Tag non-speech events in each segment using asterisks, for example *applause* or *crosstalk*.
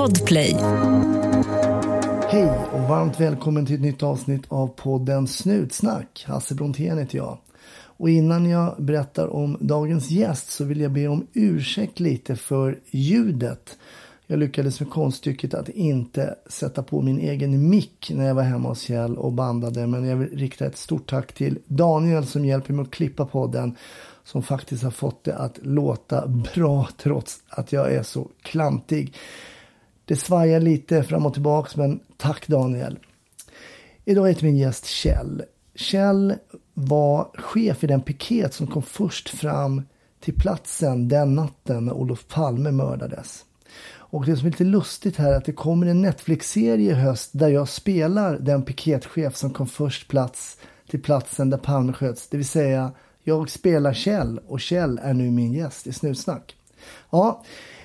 Podplay. Hej och varmt välkommen till ett nytt avsnitt av podden Snutsnack. Hasse Brontén heter jag. Och innan jag berättar om dagens gäst så vill jag be om ursäkt lite för ljudet. Jag lyckades med konststycket att inte sätta på min egen mick när jag var hemma hos Kjell och bandade. Men jag vill rikta ett stort tack till Daniel som hjälper mig att klippa podden. Som faktiskt har fått det att låta bra trots att jag är så klantig. Det svajar lite fram och tillbaks men tack Daniel. Idag är min gäst Kjell. Kjell var chef i den piket som kom först fram till platsen den natten när Olof Palme mördades. Och det som är lite lustigt här är att det kommer en Netflix-serie i höst där jag spelar den piketchef som kom först plats till platsen där Palme sköts. Det vill säga, jag spelar Kjell och Kjell är nu min gäst i Snutsnack. Ja,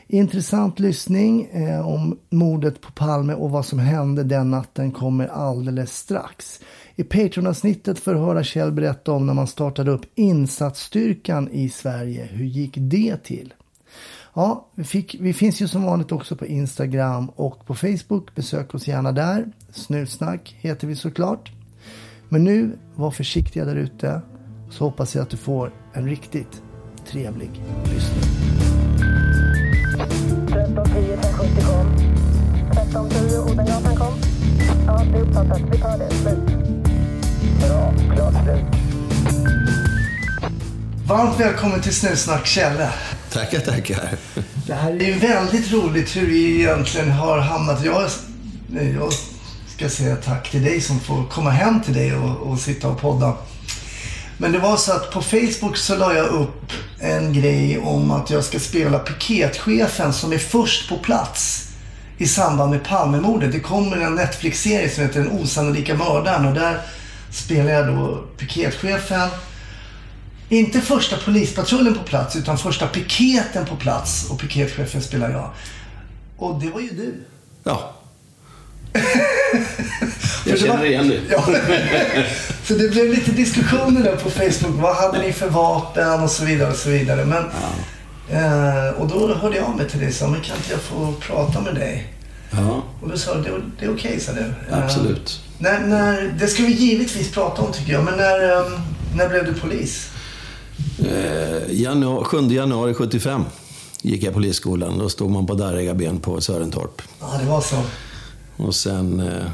intressant lyssning eh, om mordet på Palme och vad som hände den natten kommer alldeles strax. I Patreon-avsnittet får höra Kjell berätta om när man startade upp insatsstyrkan i Sverige. Hur gick det till? Ja, vi, fick, vi finns ju som vanligt också på Instagram och på Facebook. Besök oss gärna där. Snutsnack heter vi såklart. Men nu, var försiktiga där ute. Så hoppas jag att du får en riktigt trevlig lyssning. 1310 Odengatan kom. Ja, det är uppfattat. Vi tar det. Slut. Bra. Klart slut. Varmt välkommen till Snusnack Kjelle. Tackar, tackar. Det här är ju väldigt roligt hur vi egentligen har hamnat. Jag, jag ska säga tack till dig som får komma hem till dig och, och sitta och podda. Men det var så att på Facebook så la jag upp en grej om att jag ska spela piketchefen som är först på plats i samband med Palmemordet. Det kommer en Netflix-serie som heter Den osannolika mördaren och där spelar jag då piketchefen. Inte första polispatrullen på plats utan första piketen på plats och piketchefen spelar jag. Och det var ju du. Ja. *laughs* Jag känner igen det. Ja. Så det blev lite diskussioner där på Facebook. Vad hade ni för vapen och så vidare och så vidare. Men, eh, och då hörde jag av mig till dig och sa, men kan inte jag få prata med dig? Ja, Och då sa du, det, det är okej, sa du. Eh, absolut. när, när, det ska vi givetvis prata om tycker jag. Men när, eh, när blev du polis? Eh, januari, 7 januari 75 gick jag polisskolan. Då stod man på darriga ben på Sörentorp. Ja, det var så. Och sen eh,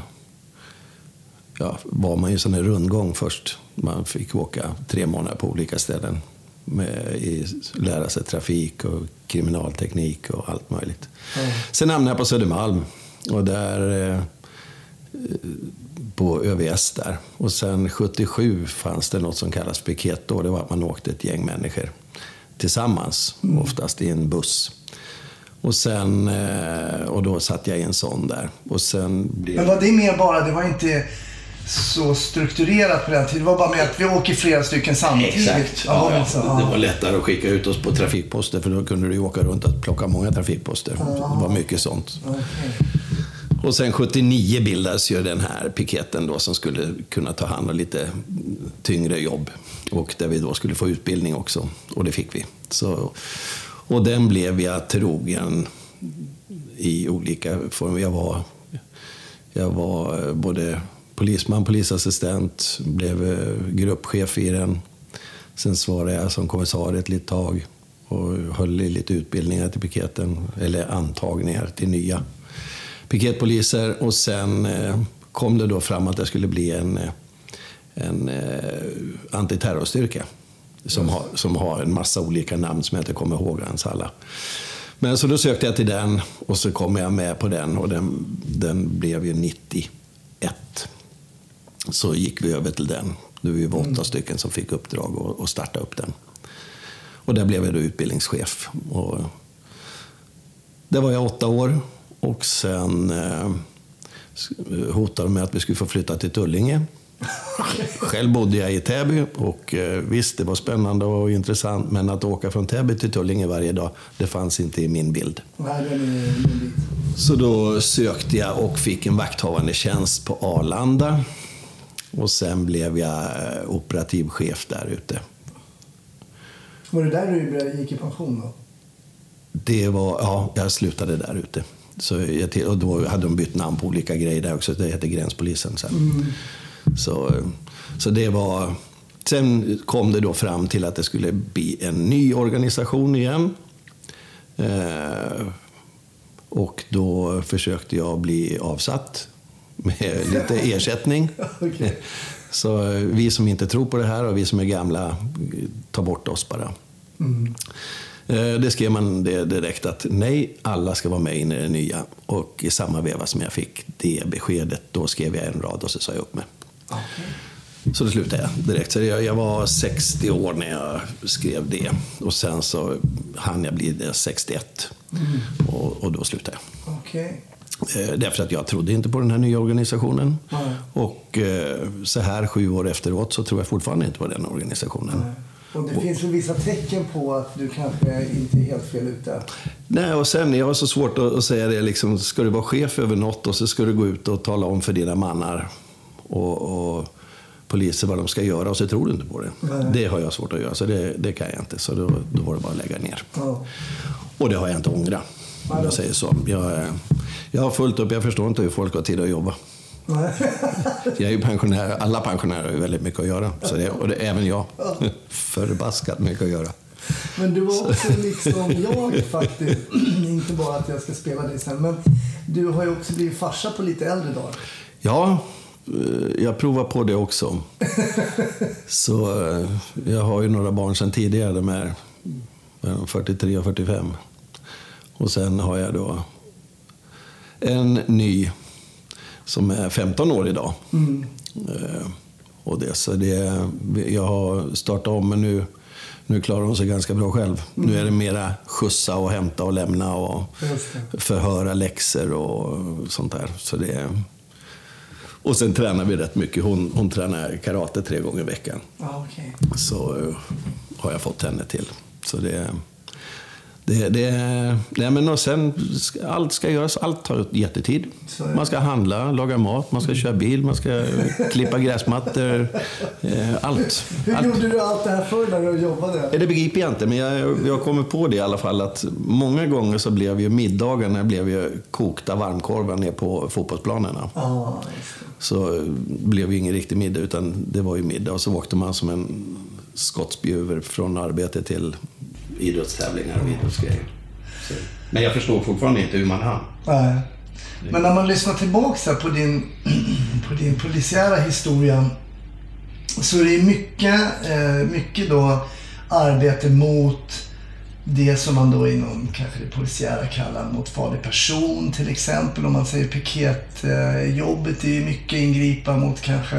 ja, var man ju sån här rundgång först. Man fick åka tre månader på olika ställen. Med, i, lära sig trafik och kriminalteknik och allt möjligt. Sen hamnade jag på Södermalm. Och där eh, på ÖVS där. Och sen 77 fanns det något som kallas piket då. Det var att man åkte ett gäng människor tillsammans, oftast i en buss. Och sen, eh, och då satt jag i en sån där. Och sen blev... Men var det mer bara, det var inte så strukturerat på den tiden. Det var bara med att vi åker flera stycken samtidigt. Exakt. Ja, Ja, ja. Det ja. var lättare att skicka ut oss på trafikposter för då kunde du ju åka runt och plocka många trafikposter. Det var mycket sånt. Och sen 79 bildades ju den här piketen då som skulle kunna ta hand om lite tyngre jobb. Och där vi då skulle få utbildning också. Och det fick vi. Så, och den blev jag trogen i olika former. Jag var, jag var eh, både polisman, polisassistent, blev eh, gruppchef i den. Sen svarade jag som kommissarie ett litet tag och höll i lite utbildningar till piketen, eller antagningar till nya piketpoliser. Och sen eh, kom det då fram att jag skulle bli en, eh, en antiterrorstyrka. Som har, som har en massa olika namn som jag inte kommer ihåg ens alla. Men så då sökte jag till den och så kom jag med på den och den, den blev ju 91. Så gick vi över till den. Nu var vi åtta stycken som fick uppdrag att- starta upp den. Och där blev jag då utbildningschef. Och där var jag åtta år och sen eh, hotade de med att vi skulle få flytta till Tullinge. *laughs* Själv bodde jag i Täby och eh, visst, det var spännande och intressant, men att åka från Täby till Tullinge varje dag, det fanns inte i min bild. Är. Så då sökte jag och fick en vakthavande tjänst på Arlanda. Och sen blev jag eh, operativ chef där ute. Var det där du gick i pension då? Det var, ja, jag slutade där ute. Så jag och då hade de bytt namn på olika grejer där också. Det hette Gränspolisen sen. Så, eh, så det var... Sen kom det då fram till att det skulle bli en ny organisation igen. Eh, och då försökte jag bli avsatt med lite ersättning. *laughs* Så eh, vi som inte tror på det här och vi som är gamla, ta bort oss bara. Eh, Det skrev man direkt att nej, alla ska vara med in i det nya. Och i samma veva som jag fick det beskedet, då skrev jag en rad och så sa jag upp mig. Så då slutade jag direkt. Så jag, var 60 år när jag skrev det. Och sen så hann jag bli det 61. Och, och då slutade jag. Okej. Eh, Därför att jag trodde inte på den här nya organisationen. Nej. Och eh, så här sju år efteråt så tror jag fortfarande inte på den organisationen. Och det finns väl vissa tecken på att du kanske inte är helt fel ute? Nej, och sen, jag har så svårt att, att säga det, liksom, ska du vara chef över något och så ska du gå ut och tala om för dina mannar och, och poliser vad de ska göra och så tror du inte på det. Nej. Det har jag svårt att göra, så det, det kan jag inte. Så då, då var det bara att lägga ner. Ja. Och det har jag inte ångrat, om jag säger så. Jag, eh, jag har fullt upp, jag förstår inte hur folk har tid att jobba. Nej. *laughs* Jag är ju pensionär, alla pensionärer har ju väldigt mycket att göra. Så det, och det, även jag. *laughs* Förbaskat mycket att göra. Men du var också liksom jag faktiskt. *clears throat* Inte bara att jag ska spela dig sen. Men du har ju också blivit farsa på lite äldre dagar. Ja, eh, jag provar på det också. *laughs* Så eh, jag har ju några barn sedan tidigare, de är eh, 43 och 45. Och sen har jag då en ny som är 15 år idag. Eh, Och det, så det, jag har startat om, men nu, nu klarar hon sig ganska bra själv. Nu är det mera skjutsa och hämta och lämna och förhöra läxor och sånt där. Så det, och sen tränar vi rätt mycket. Hon, hon tränar karate tre gånger i veckan. Ja, okej. Så eh, har jag fått henne till. Så det... Det, det, nej men och sen, allt ska göras, allt tar jättetid. Man ska handla, laga mat, man ska köra bil, man ska klippa gräsmattor. Eh, allt. Hur allt. gjorde du allt det här förr när du jobbade? Ja, Det begriper jag inte, men jag, jag kommer på det i alla fall att många gånger så blev ju middagarna blev ju kokta varmkorvar ner på fotbollsplanerna. Det. Så eh, blev ju ingen riktig middag, utan det var ju middag. Och så åkte man som en skottspjuver från arbete till idrottstävlingar och idrottsgrejer. Så. Men jag förstår fortfarande inte hur man hann. Nej. Men när man lyssnar tillbaka på din, *clears throat* på din polisiära historia så är det mycket, eh, mycket då arbete mot det som man då inom kanske det polisiära kallar mot farlig person till exempel. Om man säger piketjobbet är mycket ingripa mot kanske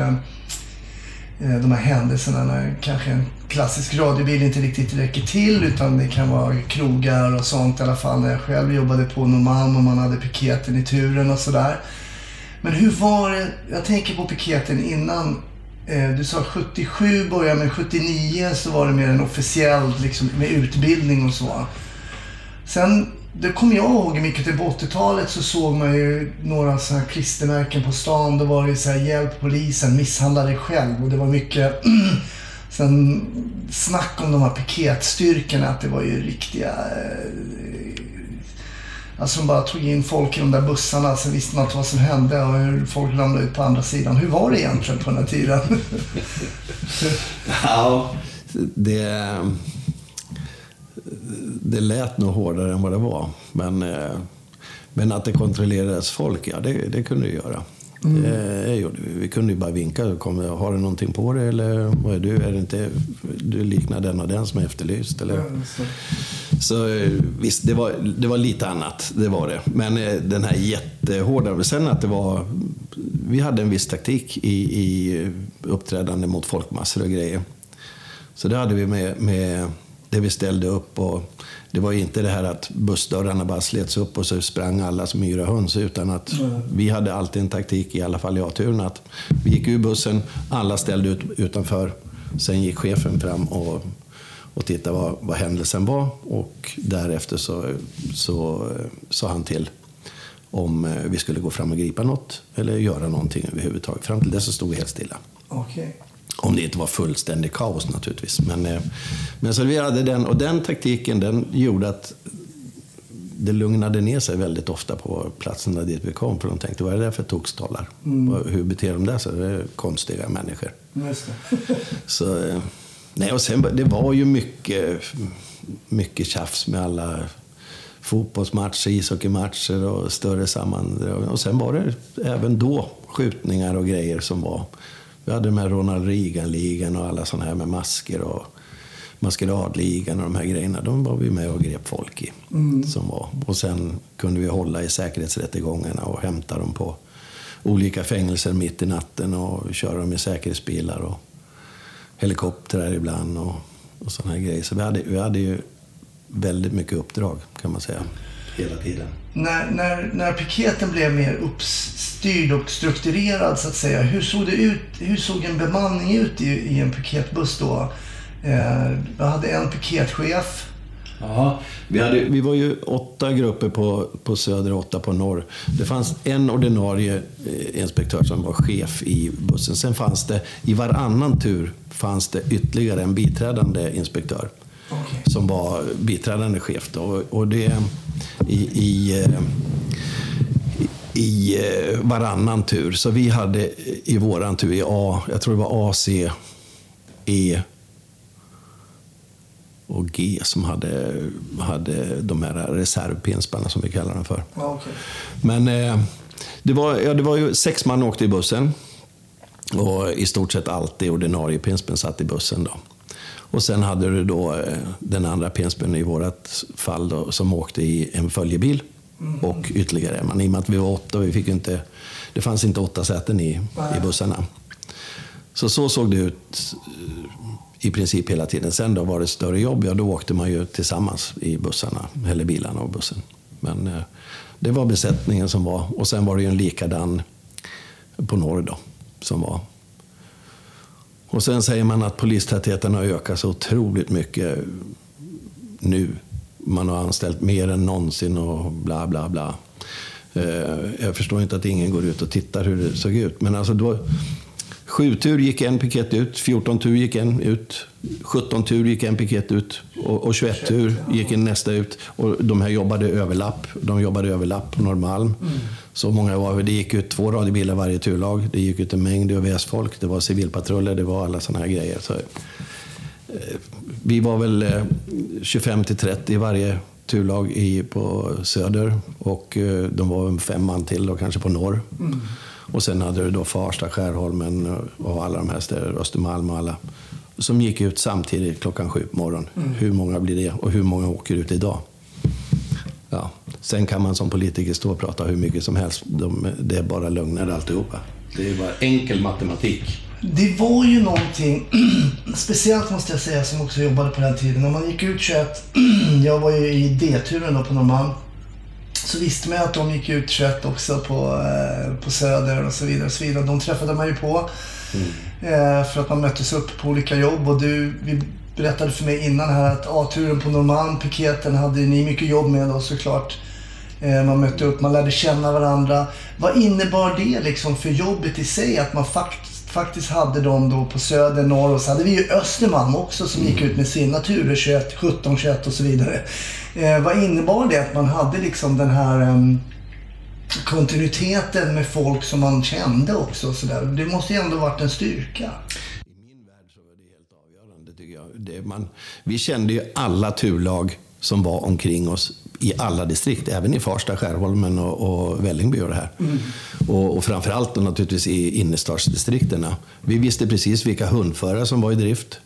eh, de här händelserna när kanske en klassisk radiobil inte riktigt räcker till utan det kan vara krogar och sånt i alla fall när jag själv jobbade på Norrmalm och man hade piketen i turen och sådär. Men hur var det, jag tänker på piketen innan, eh, du sa 77 började men 79 så var det mer en officiell liksom med utbildning och så. Sen, det kommer jag ihåg mycket typ på 80-talet så såg man ju några så här klistermärken på stan. Då var det så här hjälp polisen, misshandla dig själv och det var mycket *clears throat* Sen snack om de här piketstyrkorna, att det var ju riktiga... Eh, alltså de bara tog in folk i de där bussarna, så visste man inte vad som hände och hur folk ramlade ut på andra sidan. Hur var det egentligen på den här tiden? Ja, det, det lät nog hårdare än vad det var. Men, eh, men att det kontrollerades folk, ja det, det kunde det göra. Det, det gjorde vi. vi kunde ju bara vinka. Kom, har du någonting på dig eller vad är du? Är det inte, du liknar den och den som är efterlyst? Eller? Så eh, visst, det var, det var lite annat. Det var det. Men eh, den här jättehårda... Sen att det var... Vi hade en viss taktik i, i uppträdande mot folkmassor och grejer. Så det hade vi med, med det vi ställde upp. Och det var inte det här att bussdörrarna bara slets upp och så sprang alla som yra höns. Utan att vi hade alltid en taktik, i alla fall jag turen, att vi gick ur bussen, alla ställde ut utanför. Sen gick chefen fram och, och tittade vad, vad händelsen var. Och därefter så, så sa han till om eh, vi skulle gå fram och gripa något eller göra någonting överhuvudtaget. Fram till dess så stod vi helt stilla. Okej. Om det inte var fullständig kaos naturligtvis. Men, eh, men så vi hade den, och den taktiken den gjorde att det lugnade ner sig väldigt ofta på platserna dit vi kom. För de tänkte, vad är det där för tokstollar? Vad- Hur beter de där sig? Det är konstiga människor. *laughs* Så, eh, nej, och sen, det var ju mycket, mycket tjafs med alla fotbollsmatcher, ishockeymatcher och större sammandrag. Och sen var det även då skjutningar och grejer som var. Vi hade med Ronald Reagan-ligan och alla sådana här med masker och maskeradligan och de här grejerna. De var vi med och grep folk i. Som var. Och sen kunde vi hålla i säkerhetsrättegångarna och hämta dem på olika fängelser mitt i natten och köra dem i säkerhetsbilar och helikoptrar ibland och, och sådana här grejer. Så vi hade, vi hade ju väldigt mycket uppdrag kan man säga. Hela tiden. När, när, när piketen blev mer uppstyrd och strukturerad så att säga. Hur såg det ut? Hur såg en bemanning ut i, i en piketbuss då? Eh, jag hade en piketchef. Ja, vi, hade, vi var ju åtta grupper på, på söder och åtta på norr. Det fanns en ordinarie eh, inspektör som var chef i bussen. Sen fanns det, i varannan tur, fanns det ytterligare en biträdande inspektör. Okej. Som var biträdande chef. Då. Och- Och det, i, i, eh, i eh, varannan tur. Så vi hade i våran tur, i A, jag tror det var A, C, E och G som hade, hade de här reservpinsparna som vi kallar dem för. Ja, okej. Men eh, det, var, ja, det var ju sex man åkte i bussen. Och i stort sett alltid ordinarie pinspen satt i bussen. Då. Och sen hade du då eh, den andra pinspen i vårt fall då, som åkte i en följebil. Och ytterligare en man. I och med att vi var åtta, vi fick inte, det fanns inte åtta säten i, i bussarna. Så så såg det ut eh, i princip hela tiden. Sen då var det större jobb, ja då åkte man ju tillsammans i bussarna, eller bilarna och bussen. Men eh, det var besättningen som var. Och sen var det ju en likadan på norr då, som var. Och sen säger man att polistätheten har ökat så otroligt mycket nu. Man har anställt mer än någonsin och bla bla bla. Eh, jag förstår inte att ingen går ut och tittar hur det såg ut. Men alltså då, Sju tur gick en piket ut, 14 tur gick en ut, 17 tur gick en piket ut och, och 21 tur gick en nästa ut. Och de här jobbade överlapp. De jobbade överlapp på Norrmalm. Så många var. Det gick ut två radiobilar varje turlag. Det gick ut en mängd ÖVS-folk. Det var civilpatruller, det var alla sådana här grejer. Så, eh, vi var väl eh, 25 till 30 i varje turlag i, på söder och eh, de var fem man till då, kanske på norr. Och sen hade du då Farsta, Skärholmen eh, och alla de här städerna, Östermalm och alla. Som gick ut samtidigt klockan sju på morgonen. Hur många blir det och hur många åker ut idag? Ja. Sen kan man som politiker stå och prata hur mycket som helst. De, det är bara lögner alltihopa. Det är bara enkel matematik. Det var ju någonting, *clears throat* speciellt måste jag säga, som också jobbade på den tiden. När man gick ut 21, *clears throat* jag var ju i D-turen då på Norrmalm. Så visste man ju att de gick ut 21 också på, eh, på Söder och så vidare. Och så vidare. De träffade man ju på. Eh, för att man möttes upp på olika jobb. Och du, vi berättade för mig innan här att A-turen på Norrmalm, piketen, hade ni mycket jobb med då såklart. Eh, Man mötte upp, man lärde känna varandra. Vad innebar det liksom för jobbet i sig? Att man faktiskt, faktiskt hade dem då på söder, norr och så hade vi ju Östermalm också som gick ut med sina turer 21, 17, 21 och så vidare. Eh, vad innebar det att man hade liksom den här em, kontinuiteten med folk som man kände också? och Så där? Det måste ju ändå varit en styrka. I min värld så var det helt avgörande tycker jag. Det, man, vi kände ju alla turlag som var omkring oss i alla distrikt, även i Farsta, Skärholmen och, och Vällingby och det här. Och, och framförallt då naturligtvis i innerstadsdistrikterna. Vi visste precis vilka hundförare som var i drift,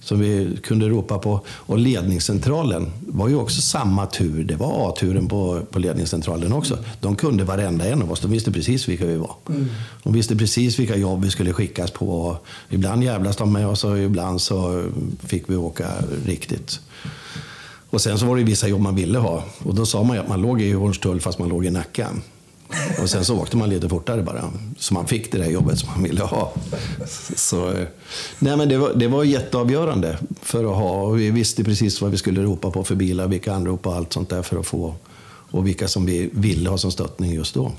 som vi kunde ropa på. Och ledningscentralen var ju också samma tur. Det var A-turen på, på ledningscentralen också. De kunde varenda en av oss. De visste precis vilka vi var. De visste precis vilka jobb vi skulle skickas på. Ibland jävlas de med oss och ibland så fick vi åka riktigt. Och sen så var det vissa jobb man ville ha. Och då sa man att man låg i Hornstull fast man låg i Nacka. Och sen så åkte man lite fortare bara. Så man fick det där jobbet som man ville ha. Så, nej men det, var, det var jätteavgörande för att ha. Och vi visste precis vad vi skulle ropa på för bilar, vilka anrop och allt sånt där för att få. Och vilka som vi ville ha som stöttning just då.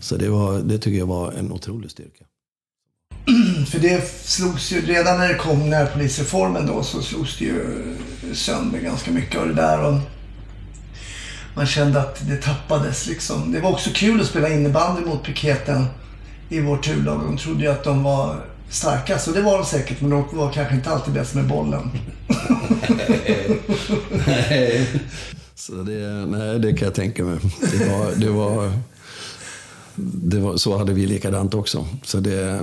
Så det, var, det tycker jag var en otrolig styrka. *clears throat* För det slogs ju, redan när det kom närpolisreformen då så slogs det ju sönder ganska mycket av det där. Och man kände att det tappades liksom. Det var också kul att spela innebandy mot piketen i vårt turlag. De trodde ju att de var starkast och det var de säkert men de var kanske inte alltid bäst med bollen. *laughs* Så det, nej, det kan jag tänka mig. Det var, det var, det var, så hade vi likadant också. Så det,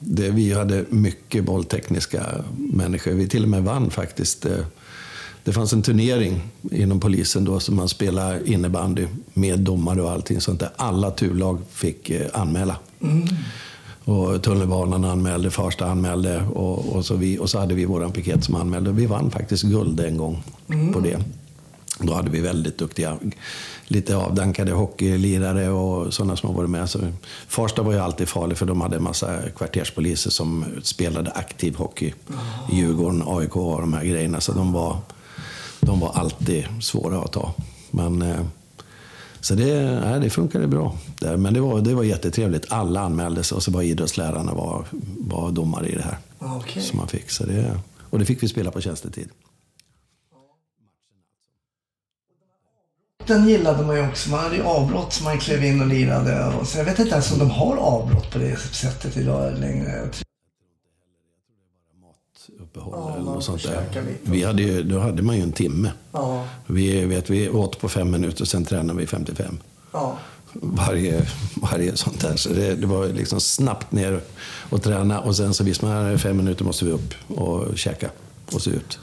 det, vi hade mycket bolltekniska människor. Vi till och med vann faktiskt. Det, det fanns en turnering inom polisen då som man spelade innebandy med domare och allting sånt där. Alla turlag fick eh, anmäla. Mm. Och tunnelbanan anmälde, Farsta anmälde och, och, så vi, och så hade vi våran piket som anmälde. Vi vann faktiskt guld en gång mm. på det. Då hade vi väldigt duktiga, lite avdankade hockeylirare och sådana som har varit med. Så Farsta var ju alltid farlig för de hade en massa kvarterspoliser som spelade aktiv hockey. Oh. Djurgården, AIK och de här grejerna. Så de var, de var alltid svåra att ta. Men, eh, så det, nej, det funkade bra. Där. Men det var, det var jättetrevligt. Alla anmälde sig och så var idrottslärarna var, var domare i det här. Okay. Som man fick. Så det, och det fick vi spela på tjänstetid. Den gillade man ju också. Man hade ju avbrott som man klev in och lirade. Och så jag vet inte ens om de har avbrott på det sättet idag längre. Uppehåll ja, eller något sånt där. Vi hade ju, då hade man ju en timme. Ja. Vi, vet, vi åt på fem minuter, sen tränade vi 55. Ja. Varje, varje sånt där. Så det, det, var liksom snabbt ner och träna och sen så visste man fem minuter måste vi upp och käka och se ut.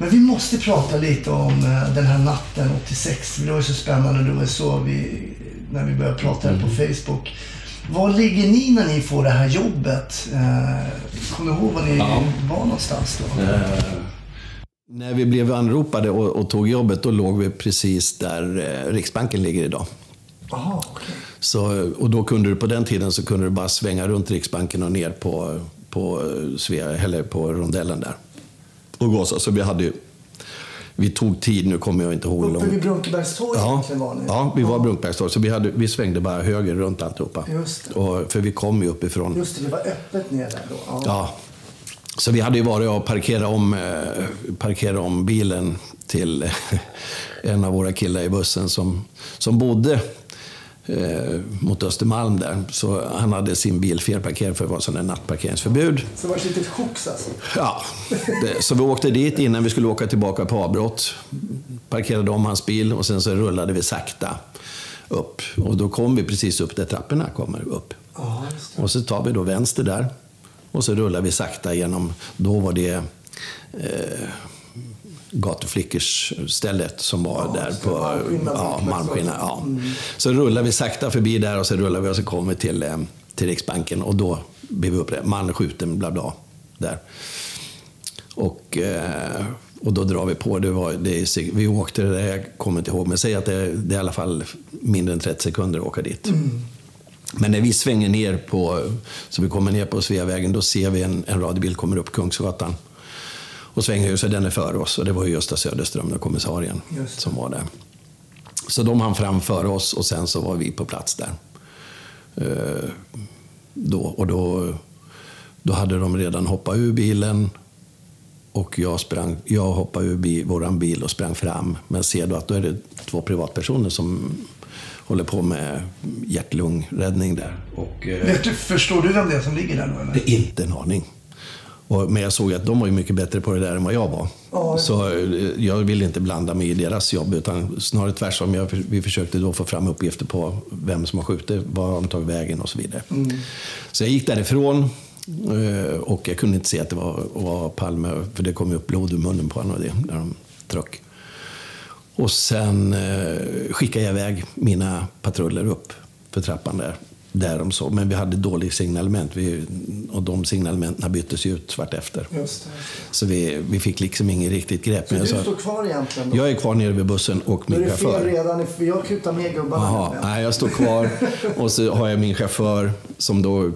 Men vi måste prata lite om eh, den här natten 86. Det var ju så spännande. Det var så vi, när vi började prata mm. på Facebook. Var ligger ni när ni får det här jobbet? Eh, kommer du ihåg var ni ja. var någonstans då? Eh, när vi blev anropade och, och, tog jobbet, då låg vi precis där eh, Riksbanken ligger idag. Aha, okay. så, och då kunde du, på den tiden så kunde du bara svänga runt Riksbanken och ner på, på, Svea, eller på rondellen där. Och gasa. Så vi hade vi tog tid, nu kommer jag inte ihåg. Uppe vid Brunkebergstorg ja, var ni? Ja, vi var ja. Brunkebergstorg. Så vi, hade, vi svängde bara höger runt alltihopa. Just det. Och, för vi kom ju uppifrån. Just det, det var öppet ner där då. Ja. ja. Så vi hade ju varit och parkerat om, eh, parkera om bilen till *laughs* en av våra killar i bussen som, som bodde eh, mot Östermalm där. Så han hade sin bil felparkerad för det var nattparkeringsförbud. Så det var ett litet chox alltså? Ja. Det, så vi åkte dit innan vi skulle åka tillbaka på avbrott. Parkerade om hans bil och sen så rullade vi sakta upp. Och då kom vi precis upp där trapporna kommer upp. Och så tar vi då vänster där. Och så rullar vi sakta genom, då var det eh, gatuflickersstället som var ja, där på ja, Malmskillnad. Ja. Mm. Så rullar vi sakta förbi där och så rullar vi och så kommer vi till, eh, till Riksbanken och då blir vi upprättade. Man skjuten, bla bla. Där. Och, eh, och då drar vi på. Det var, det vi åkte, det jag kommer inte ihåg, men säg att det, det är i alla fall mindre än 30 sekunder att åka dit. Mm. Men när vi svänger ner på, så vi kommer ner på Sveavägen, då ser vi en, en radiobil kommer upp Kungsgatan. Och Svänghuset, den är före oss. Och det var ju Gösta Söderström, kommissarien, som var där. Så de hann fram före oss och sen så var vi på plats där. Uh, då, och då, då hade de redan hoppat ur bilen och jag, sprang, jag hoppade ur bil, våran bil och sprang fram. Men ser då att då är det två privatpersoner som håller på med hjärt-lungräddning där. Och, eh, Förstår du vem det är som ligger där nu? Eller? Det är inte en aning. Och, men jag såg att de var ju mycket bättre på det där än vad jag var. Ja. Så eh, jag ville inte blanda mig i deras jobb, utan snarare tvärtom. Jag, vi försökte då få fram uppgifter på vem som har skjutit, var de tagit vägen och så vidare. Mm. Så jag gick därifrån eh, och jag kunde inte se att det var, var Palme, för det kom upp blod ur munnen på honom när de tryck. Och sen eh, skickade jag iväg mina patruller upp för trappan där där de så. Men vi hade dålig signalement vi, och de signalementen byttes ut vart efter. Just det. Så vi, vi fick liksom inget riktigt grepp. Så du står kvar egentligen? Då? Jag är kvar nere vid bussen och min chaufför. Är det fel redan? Jag kutar med gubbarna. Jaha, nej, jag står kvar *laughs* och så har jag min chaufför som då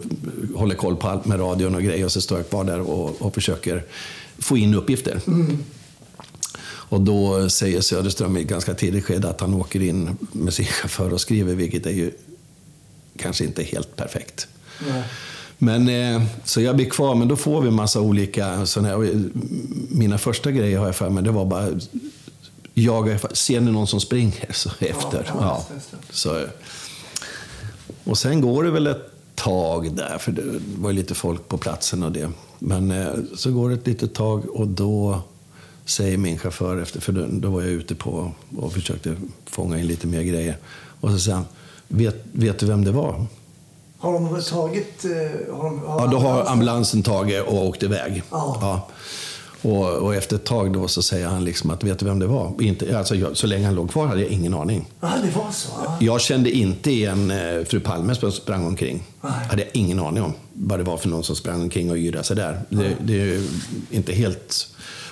håller koll på allt med radion och grejer. Och så står jag kvar där och, och försöker få in uppgifter. Mm. Och då säger Söderström i ett ganska tidigt skede att han åker in med sin chaufför och skriver, vilket är ju kanske inte helt perfekt. Nej. Men, eh, så jag blir kvar, men då får vi massa olika såna här, och, eh, Mina första grejer har jag för mig, det var bara jaga, ser ni någon som springer så efter. ja, Ja, Så, och sen går det väl ett tag där, för det var ju lite folk på platsen och det. Men eh, så går det ett litet tag och då säger min chaufför efter, för då, då var jag ute på och försökte fånga in lite mer grejer. Och så säger han, vet, vet du vem det var? Har de tagit... eh, Har de, har Ja, då har ambulansen tagit och åkt iväg. Ja. Ja. Och, och efter ett tag då så säger han liksom att, vet du vem det var? Inte, alltså jag, så länge han låg kvar hade jag ingen aning. Ja, det var så. Ja. Jag kände inte igen eh, fru Palme som sprang omkring. Nej. hade jag ingen aning om vad det var för någon som sprang omkring och yrade sig där. Det, det är inte helt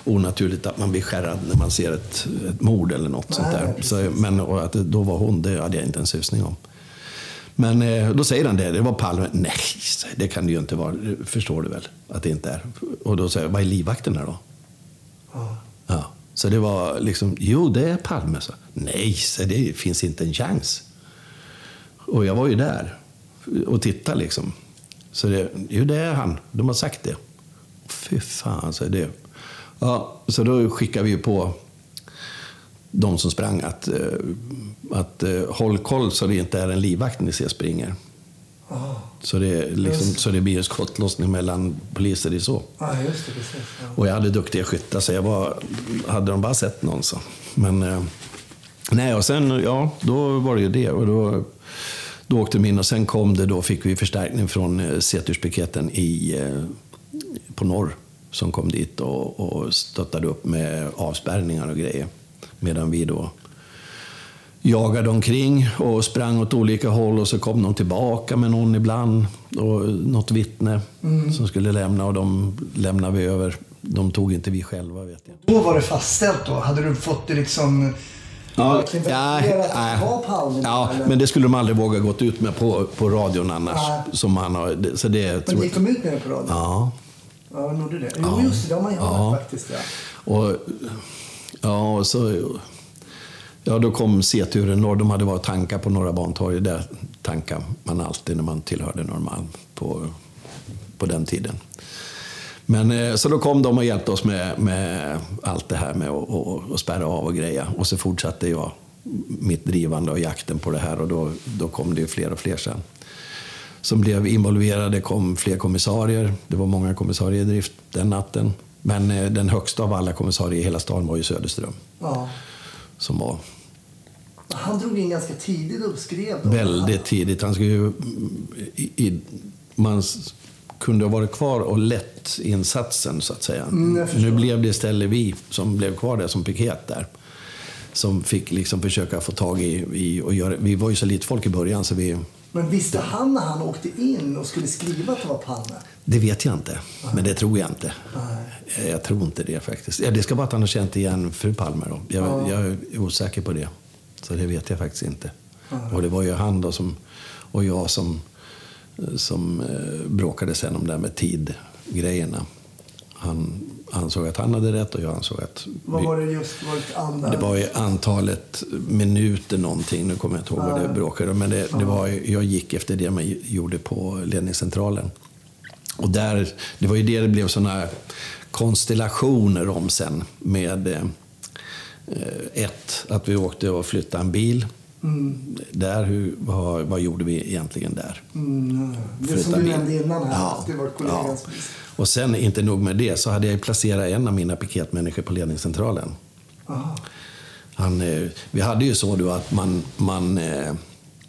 onaturligt att man blir skärrad när man ser ett, ett mord eller något sånt där. Så, men att det då var hon, det hade jag inte en susning om. Men eh, då säger han det, det var Palme. Nej, det kan det ju inte vara. Det förstår du väl att det inte är. Och då säger jag, vad är livvakterna då? Ja. Ja. Så det var liksom, jo det är Palme. Så. Nej, så det finns inte en chans. Och jag var ju där och tittade liksom. Så det, jo det är han, de har sagt det. Fy fan, så det. Ja, så då skickade vi på de som sprang att, eh, att eh, håll koll så det inte är en livvakt ni ser springer. Ja. Så det, liksom, så det blir en skottlossning mellan poliser i så. ja, just det. Precis. Ja. Och jag hade duktiga skyttar, så jag var, hade de bara sett någon så. Men eh, nej, och sen, ja, då var det ju det. Och då, då åkte de in och sen kom det, då fick vi förstärkning från Ceturspiketen i, på norr. Som kom dit och, och stöttade upp med avspärrningar och grejer. Medan vi då jagade omkring och sprang åt olika håll och så kom de tillbaka med någon ibland. Och något vittne som skulle lämna och de lämnade vi över. De tog inte vi själva vet jag. Då var det fastställt då? Hade du fått det liksom... var Palme? ja, eller? men det skulle de aldrig våga gått ut med på, på radion annars. Nej. Som han har, så det Men gick de ut med det på radion? Ja. Ja, de gjorde det. Jo, just det. Har man Ja. faktiskt. Ja. Och, ja, och så, ja, då kom C-turen norr. De hade varit och tankat på Norra Bantorget. Där tankar man alltid när man tillhörde Norrmalm på, på den tiden. Men, eh, så då kom de och hjälpte oss med, med allt det här med att och, och spärra av och greja. Och så fortsatte jag mitt drivande och jakten på det här och då, då kom det ju fler och fler sen. Som blev involverade kom fler kommissarier. Det var många kommissarier i drift den natten. Men eh, den högsta av alla kommissarier i hela stan var ju Söderström. ja. Som var Han drog in ganska tidigt och skrev. Då. väldigt tidigt. Han skulle ju, i, i, man kunde ha varit kvar och lett insatsen så att säga. Mm, nu blev det istället vi som blev kvar där som piket där. Som fick liksom försöka få tag i, i och göra, vi var ju så lite folk i början så vi, Men visste han när han åkte in och skulle skriva att det var Palme? Det vet jag inte. Men det tror jag inte. Eh, Jag tror inte det faktiskt. Ja, det ska vara att han har känt igen fru Palme då. Jag, jag är osäker på det. Så det vet jag faktiskt inte. Och det var ju han då som, och jag som, som eh, bråkade sen om det här med tidgrejerna. Han ansåg att han hade rätt och jag ansåg att Vad var det just? Var det, andra? det var ju antalet minuter någonting, nu kommer jag inte ihåg vad det bråkade men det, det var, jag gick efter det man gjorde på ledningscentralen. Och där, det var ju det det blev sådana konstellationer om sen med eh, ett, att vi åkte och flyttade en bil. Där, hur, vad, vad gjorde vi egentligen där? Mm, det som du nämnde innan här. Ja, det var kollegans ja. Och sen, inte nog med det, så hade jag placerat en av mina piketmänniskor på ledningscentralen. Aha. Han, eh, vi hade ju så då att man, man, eh,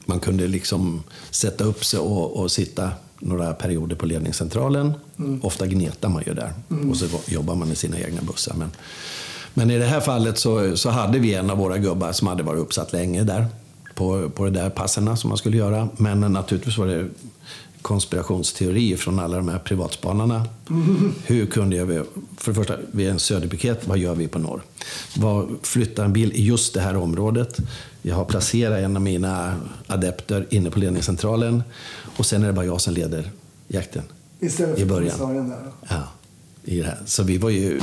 man kunde liksom sätta upp sig och, och sitta några perioder på ledningscentralen. Ofta gnetar man ju där och så jobbar man i sina egna bussar. Men, men i det här fallet så, så hade vi en av våra gubbar som hade varit uppsatt länge där på, på de där passerna som man skulle göra. Men naturligtvis var det konspirationsteorier från alla de här privatspanarna. *laughs* Hur kunde jag... För det första, vi är en söderpiket. Vad gör vi på norr? Vad, flytta en bil i just det här området. Jag har placerat en av mina adepter inne på ledningscentralen. Och sen är det bara jag som leder jakten. Istället I för början. kommissarien där. Ja, i det här. Så vi var ju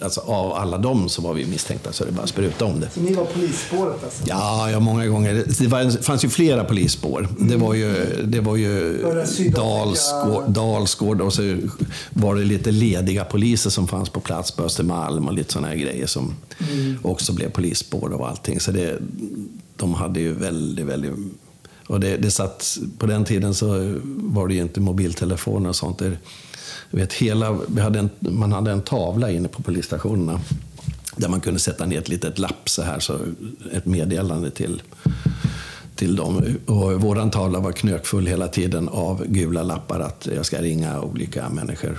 alltså, av alla dem så var vi misstänkta så det bara spruta om det. Så ni var polisspåret alltså? Ja, ja många gånger. Det var, fanns ju flera polisspår. Det var ju, det var ju? Dalsgård, Dalsgård och så var det lite lediga poliser som fanns på plats på Östermalm och lite sådana här grejer som också blev polisspår och allting. Så det, de hade ju väldigt, väldigt... Och det, det satt, på den tiden så var det ju inte mobiltelefoner och sånt. Det, vet, hela, vi hade en, man hade en tavla inne på polisstationerna där man kunde sätta ner ett litet lapp så här, så ett meddelande till, till dem. Och våran tavla var knökfull hela tiden av gula lappar att jag ska ringa olika människor.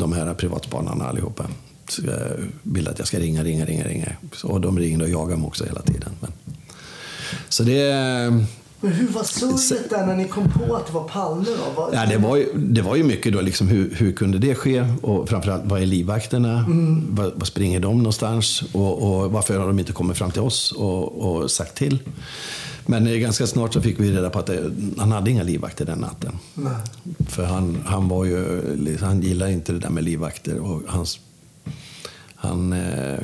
De här privatspanarna allihopa. Så jag vill att jag ska ringa, ringa, ringa, ringa. Och de ringde och jagade mig också hela tiden. Men, så det... Men hur var surret där när ni kom på att det var Palme då? Ja, det, var ju, det var ju mycket då, liksom, hur, hur kunde det ske? Och framförallt, vad är livvakterna? Var, var springer de någonstans? Och, och varför har de inte kommit fram till oss och, och sagt till? Men eh, ganska snart så fick vi reda på att det, han hade inga livvakter den natten. Nej. För han, han var ju, han gillade inte det där med livvakter. Och hans, han, eh,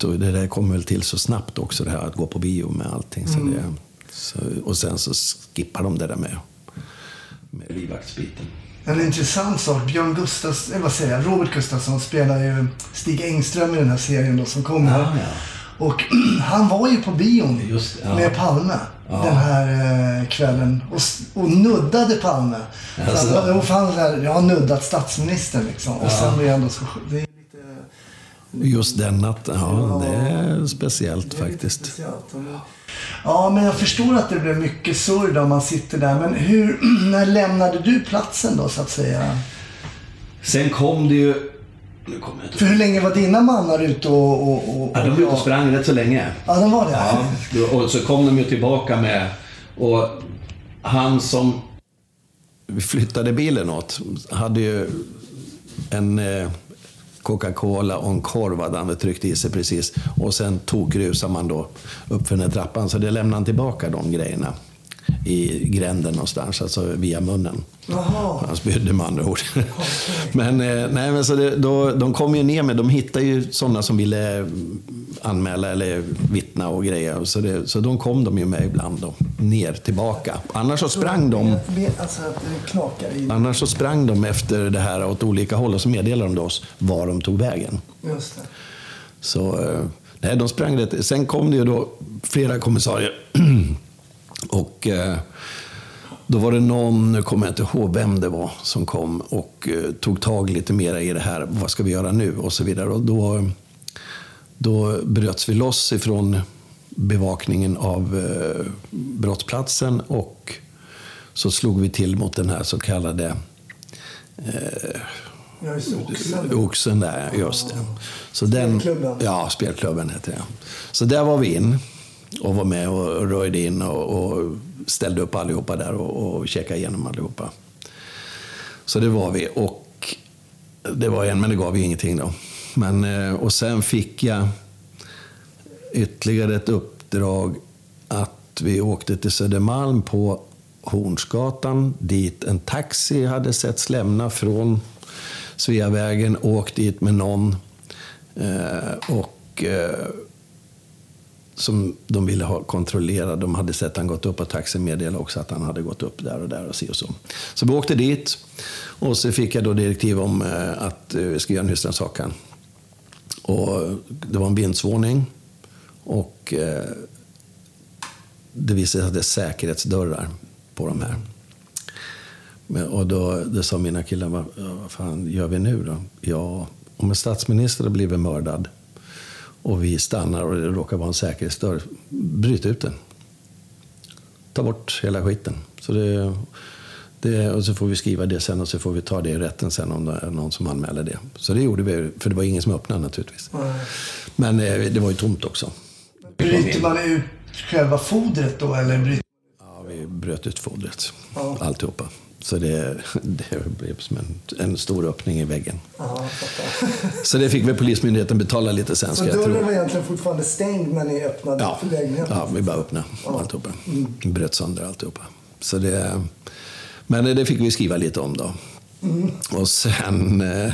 då- det där kom väl till så snabbt också, det här att gå på bio med allting. Så det, så, och sen så skippar de det där med, med livvaktsbiten. En intressant sak. Björn Gustafsson, eh, vad säger jag, Robert Gustafsson spelar ju Stig Engström i den här serien då som kommer. Ja, ja. Och *clears throat* han var ju på bion Just ja. med Palme Ja. den här eh, kvällen och, och nuddade Palme. Så Alltså. att, och så här, jag har nuddat statsministern liksom. Och sen blir jag ändå så... Det. Just den natten, ja, det är speciellt Det är faktiskt. speciellt. Ja, men jag förstår att det blev mycket surr då man sitter där. Men hur, *clears throat* när lämnade du platsen då så att säga? Sen kom det ju... Nu kommer jag För hur länge var dina mannar ute och... och, och Ja, de var ute och sprang rätt så länge. Ja, de var det? Ja, och så kom de ju tillbaka med... Och han som vi flyttade bilen åt hade ju en eh, Coca-Cola och en korv hade han väl tryckt i sig precis. Och sen tokrusade man då upp för den här trappan. Så det lämnade han tillbaka de grejerna i gränden någonstans, alltså via munnen. Jaha. Han spydde med andra ord. *laughs* men, eh, nej, men så det, då, de kom ju ner med, de hittade ju sådana som ville anmäla eller vittna och grejer. Så, det, så de kom de ju med ibland då, ner tillbaka. Annars så sprang de Alltså det i... Annars så sprang de efter det här åt olika håll och så meddelade de oss var de tog vägen. Just det. Så eh, nej, de sprang rätt. Sen kom det ju då flera kommissarier. *clears throat* och eh, då var det någon, nu kommer jag inte ihåg vem det var, som kom och eh, tog tag lite mer i det här. Vad ska vi göra nu? Och så vidare. Och då, då bröts vi loss ifrån bevakningen av eh, brottsplatsen och så slog vi till mot den här så kallade Ja, just det. Oxen. Oxen där, just det. Så den, Spelklubben. Ja, spelklubben heter det. Så där var vi in och var med och röjde in och, och ställde upp allihopa där och, och checkade igenom allihopa. Så det var vi. Och det var en, men det gav ju ingenting då. Men, eh, och sen fick jag ytterligare ett uppdrag att vi åkte till Södermalm på Hornsgatan dit en taxi hade setts lämna från Sveavägen, åkt dit med någon eh, och eh, som de ville ha kontrollerad. De hade sett han gått upp och taxin meddelade också att han hade gått upp där och där och så och så. Så vi åkte dit och så fick jag då direktiv om eh, att eh, vi ska göra en husrannsakan. Och det var en vindsvåning och eh, det visade sig att det är säkerhetsdörrar på de här. Och då, då sa mina killar, vad, vad fan gör vi nu då? Ja, om en statsminister har blivit mördad och vi stannar och det råkar vara en säkerhetsdörr, bryt ut den. Ta bort hela skiten. Så det, det, och så får vi skriva det sen och så får vi ta det i rätten sen om det är någon som anmäler det. Så det gjorde vi, för det var ingen som öppnade naturligtvis. Men eh, det var ju tomt också. Bryter man ut själva fodret då eller bryter... Ja, vi bröt ut fodret, Ja. alltihopa. Så det, *laughs* det blev som en, en stor öppning i väggen. Ja, fattar. Så det fick väl Polismyndigheten betala lite sen, Så dörren var egentligen fortfarande stängd när ni öppnade Ja, för lägenheten? ja, vi bara öppnade alltihopa. Bröt sönder alltihopa. Så det, men det fick vi skriva lite om då. Och sen, eh,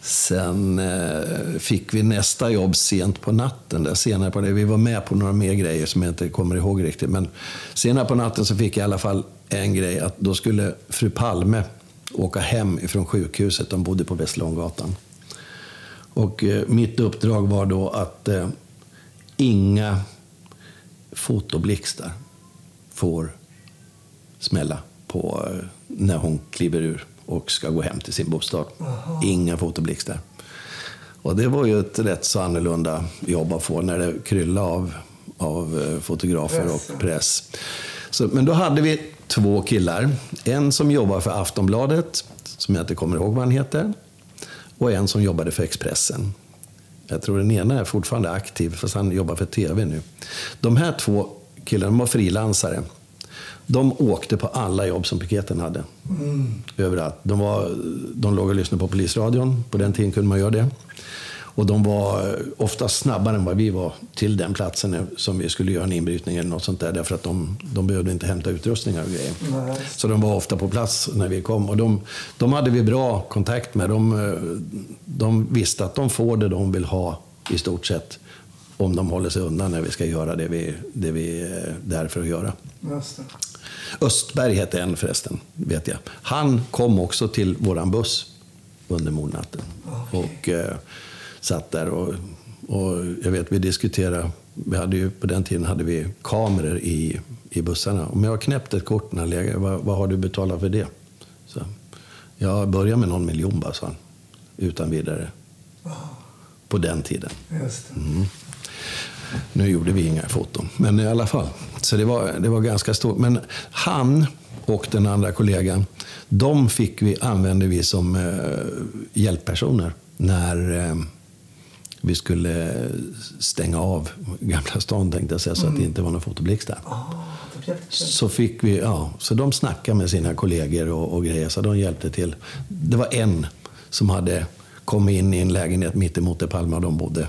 Sen eh, fick vi nästa jobb sent på natten. Där senare på det. Vi var med på några mer grejer som jag inte kommer ihåg riktigt. Men senare på natten så fick jag i alla fall en grej. Att då skulle fru Palme åka hem ifrån sjukhuset. De bodde på Västerlånggatan. Och eh, mitt uppdrag var då att eh, inga fotoblixtar får smälla på eh, när hon kliver ur och ska gå hem till sin bostad. Inga fotoblixtar. Och det var ju ett rätt så annorlunda jobb att få när det kryllade av, av eh, fotografer Press, och press. Så, men då hade vi två killar. En som jobbar för Aftonbladet, som jag inte kommer ihåg vad han heter. Och en som jobbade för Expressen. Jag tror den ena är fortfarande aktiv, fast han jobbar för TV nu. De här två killarna var frilansare. De åkte på alla jobb som piketen hade. Överallt. De, var, de låg och lyssnade på polisradion. På den tiden kunde man göra det. Och de var ofta snabbare än vad vi var till den platsen som vi skulle göra en inbrytning eller något sånt där. Därför att de, de behövde inte hämta utrustningar och grejer. Nej. Så de var ofta på plats när vi kom. Och de, de hade vi bra kontakt med. De, eh, de visste att de får det de vill ha i stort sett. Om de håller sig undan när vi ska göra det vi, det vi är där för att göra. Östberg hette en förresten, vet jag. Han kom också till våran buss under mordnatten. Och eh, satt där och, och jag vet vi diskuterade, vi hade ju, på den tiden hade vi kameror i, i bussarna. Om jag har knäppt ett kort när lägger, vad, vad har du betalat för det? Så, jag börjar med någon miljon bara, sa han. Utan vidare. På den tiden. Det. Nu gjorde vi inga foton, men i alla fall. Så det var, det var ganska stort. Men han och den andra kollegan, de fick vi, använde vi som eh, hjälppersoner när eh, vi skulle stänga av Gamla stan, tänkte jag säga, så att det inte var någon fotoblixt där. Ah, det. Så fick vi, ja, så de snackade med sina kollegor och, och grejer, så de hjälpte till. Det var en som hade kommit in i en lägenhet mitt emot där Palme och de bodde.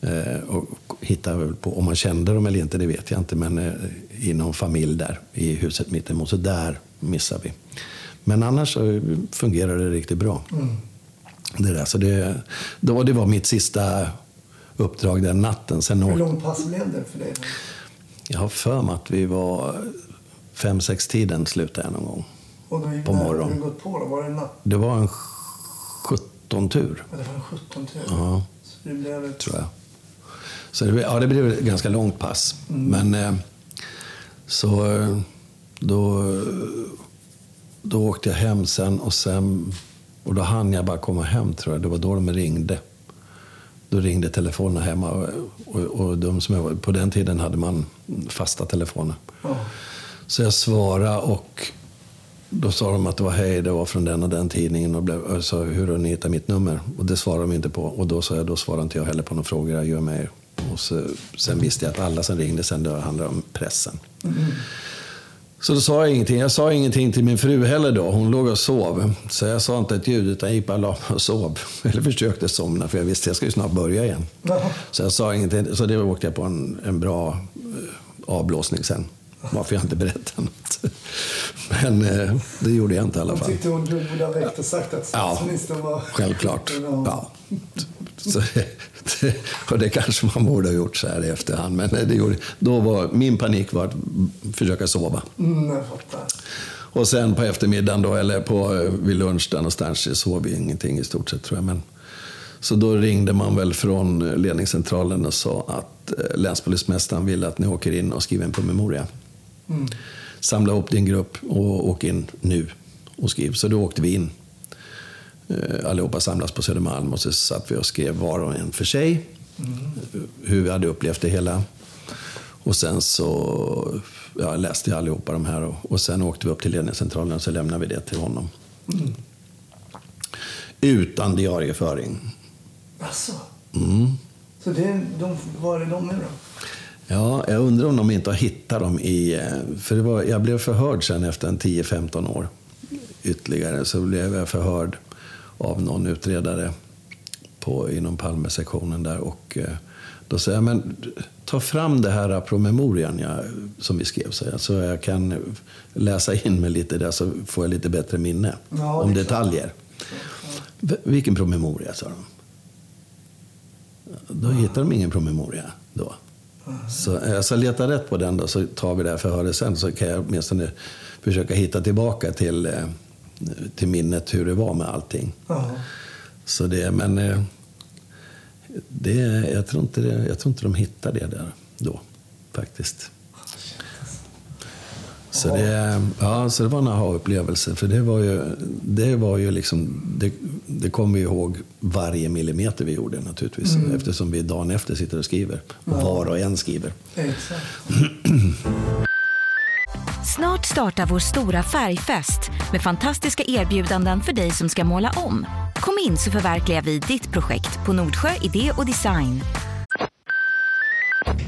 Eh, och hittade väl på, om man kände dem eller inte, det vet jag inte, men eh, i någon familj där i huset mitt emot. Så där missade vi. Men annars så fungerade det riktigt bra. Det, där, så det, då, det var mitt sista uppdrag den natten. Sen Hur åkte, lång pass blev det för dig? jag har för mig att vi var fem, sex tiden slutade jag någon gång. Och då gick På morgonen. du gått på då? Var det natt? Det var en 17-tur, Ja, Det var en 17 tur. Ja. Så det blev ett... tror jag. Så det, ja, det blev ett ganska långt pass. Men eh, så eh, då, då åkte jag hem sen och sen och då hann jag bara komma hem tror jag. Det var då de ringde. Då ringde telefonen hemma och, och, och de som jag, var- på den tiden hade man fasta telefoner. Ja. Så jag svarade och då sa de att det var hej, det var från den och den tidningen. Och blev, och sa, hur har ni hittat mitt nummer? Och det svarade de inte på. Och då sa jag, då svarar inte jag heller på några frågor, jag gör med er. Och så, sen visste jag att alla som ringde sen, det handlade om pressen. Så då sa jag ingenting. Jag sa ingenting till min fru heller då. Hon låg och sov. Så jag sa inte ett ljud, utan jag gick bara och la mig och sov. *laughs* Eller försökte somna, för jag visste att jag ju snart börja igen. Ja. Så jag sa ingenting. Så det åkte jag på en, en bra eh, avblåsning sen. Varför jag inte berättade något. *laughs* Men eh, det gjorde jag inte i alla fall. tyckte hon borde ha väckt och sagt att Ja, statsministern var... självklart. Ja. Så, det, och det kanske man borde ha gjort så här i efterhand. Men det gjorde, då var, min panik var att försöka sova. Mm. Och sen på eftermiddagen då, eller på, eh, vid lunch där någonstans, sov vi ingenting i stort sett tror jag. Men, så då ringde man väl från ledningscentralen och sa att eh, länspolismästaren vill att ni åker in och skriver en promemoria. Samla ihop din grupp och åk in nu och skriv. Så då åkte vi in. Eh, Allihopa samlas på Södermalm och så satt vi och skrev var och en för sig. Hur vi hade upplevt det hela. Och sen så ja, läste jag allihopa de här och, och sen åkte vi upp till ledningscentralen och så lämnade vi det till honom. Utan diarieföring. Alltså. Mm. Så det, de, var är de nu då? Ja, jag undrar om de inte har hittat dem i... eh, För det var, jag blev förhörd sen efter en 10-15 år ytterligare. Så blev jag förhörd av någon utredare på, inom Palmesektionen där. Och eh, då säger jag, men ta fram det här promemorian jag, som vi skrev så jag, så jag kan läsa in mig lite där så får jag lite bättre minne Ja, om detaljer. Vilken promemoria, sa de. Då hittade de ingen promemoria då. Så jag ska leta rätt på den då, så tar vi det här förhöret sen. Så kan jag åtminstone försöka hitta tillbaka till, eh, till minnet hur det var med allting. Ja. Så det, men eh, det, jag, tror inte det, jag tror inte de hittade det där då, faktiskt. Så det, ja, så det var en aha-upplevelse. För det var ju, det var ju liksom, det, det kommer vi ihåg varje millimeter vi gjorde naturligtvis. Eftersom vi dagen efter sitter och skriver. Var och en skriver. Exakt. *clears throat* Snart startar vår stora färgfest med fantastiska erbjudanden för dig som ska måla om. Kom in så förverkligar vi ditt projekt på Nordsjö Idé och Design.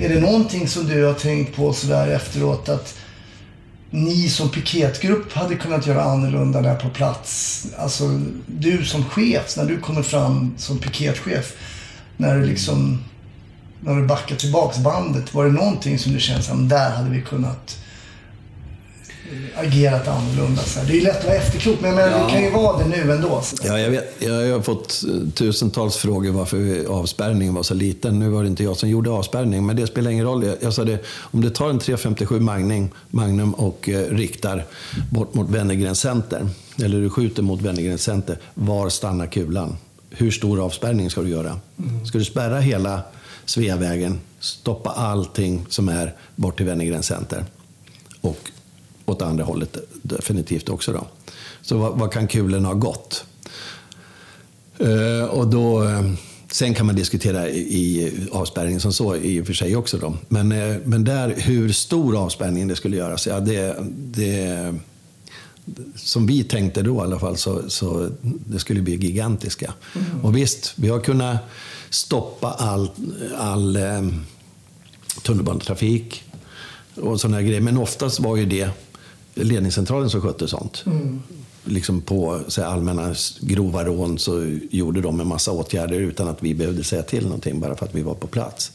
Är det någonting som du har tänkt på sådär efteråt att ni som piketgrupp hade kunnat göra annorlunda där på plats? Alltså du som chef, när du kommer fram som piketchef, när du liksom, när du backar tillbaks bandet, var det någonting som du känner att där hade vi kunnat agerat annorlunda? Så här. Det är lätt att vara efterklok, men menar, Ja. det kan ju vara det nu ändå. Ja, jag, vet, jag har fått eh, tusentals frågor varför avspärrningen var så liten. Nu var det inte jag som gjorde avspärrning, men det spelar ingen roll. Jag, jag sa det, om du tar en 357 Magnum, Magnum och eh, riktar bort mot Wennergrens center, eller du skjuter mot Wennergrens center, var stannar kulan? Hur stor avspärrning ska du göra? Ska du spärra hela Sveavägen, stoppa allting som är bort till Wennergrens center? Och åt andra hållet definitivt också. Då. Så vad, vad kan kulorna ha gått? Eh, och då, eh, sen kan man diskutera i, i avspärrningen som så i och för sig också. Då. Men, eh, men där, hur stor avspärrning det skulle göras, ja, det, det, som vi tänkte då i alla fall, så, så det skulle bli gigantiska. Och visst, vi har kunnat stoppa all, all eh, tunnelbanetrafik och sådana grejer. Men oftast var ju det ledningscentralen som skötte sånt. Liksom på så här, allmänna grova rån så gjorde de en massa åtgärder utan att vi behövde säga till någonting, bara för att vi var på plats.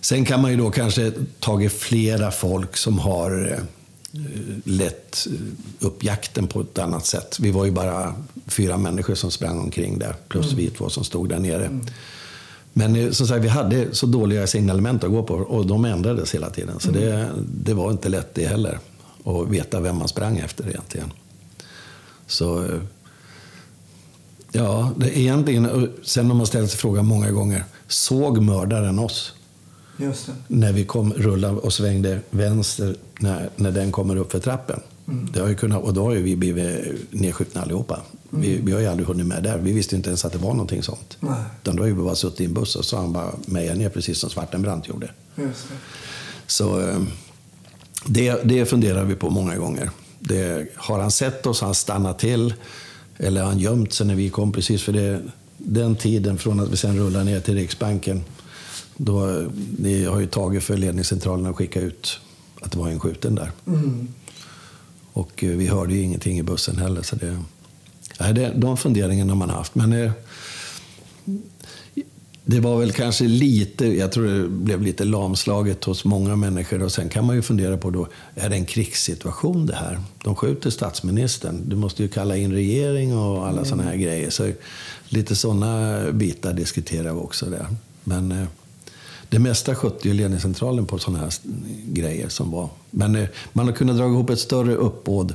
Sen kan man ju då kanske tagit flera folk som har eh, lett eh, upp jakten på ett annat sätt. Vi var ju bara fyra människor som sprang omkring där, plus vi två som stod där nere. Men eh, som sagt, vi hade så dåliga signalement att gå på och de ändrades hela tiden. Så det, det var inte lätt det heller, att veta vem man sprang efter egentligen. Så eh, ja, det är egentligen, och sen har man ställt sig frågan många gånger, såg mördaren oss? Just det. när vi kom rullade och svängde vänster när, när den kommer upp för trappen. Det har ju kunnat, och då har ju vi blivit nedskjutna allihopa. Vi, vi har ju aldrig hunnit med där. Vi visste inte ens att det var någonting sånt. Nej. Utan då har vi bara suttit i en buss och så har han bara mejat ner precis som Svartenbrandt gjorde. Så eh, det, det funderar vi på många gånger. Det, har han sett oss, har han stannat till eller har han gömt sig när vi kom precis för det, den tiden från att vi sen rullade ner till Riksbanken. Då, det har ju tagit för ledningscentralen att skicka ut att det var en skjuten där. Och eh, vi hörde ju ingenting i bussen heller. Så det, nej, det, de funderingarna har man haft. Men eh, det var väl kanske lite, jag tror det blev lite lamslaget hos många människor. Och sen kan man ju fundera på då, är det en krigssituation det här? De skjuter statsministern. Du måste ju kalla in regering och alla sådana här grejer. Så lite sådana bitar diskuterar vi också där. Men eh, det mesta skötte ju ledningscentralen på sådana här grejer som var. Men eh, man har kunnat dra ihop ett större uppbåd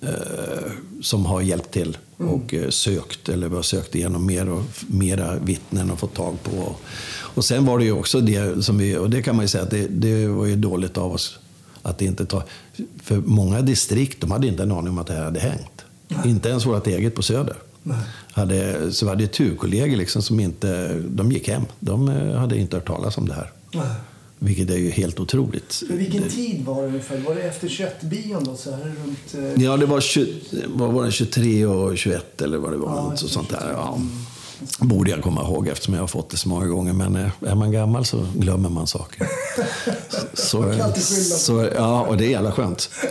eh, som har hjälpt till och eh, sökt, eller vi har sökt igenom mer och mera vittnen och fått tag på. Och sen var det ju också det som vi, och det kan man ju säga att det, det var ju dåligt av oss att inte tar, för många distrikt de hade inte en aning om att det här hade hängt. Inte ens vårt eget på Söder. Hade, så vi hade turkollegor liksom som inte, de gick hem. De eh, hade inte hört talas om det här. Nej. Vilket är ju helt otroligt. För vilken tid var det ungefär? Var det efter 21-bion då? Så här runt... eh, Ja, det var, 20, vad var det 23 och 21 eller vad det var. Ja, sånt där. Ja. Borde jag komma ihåg eftersom jag har fått det så många gånger. Men eh, är man gammal så glömmer man saker. *laughs* Så, Man kan så, ja, och det är jävla skönt. *laughs*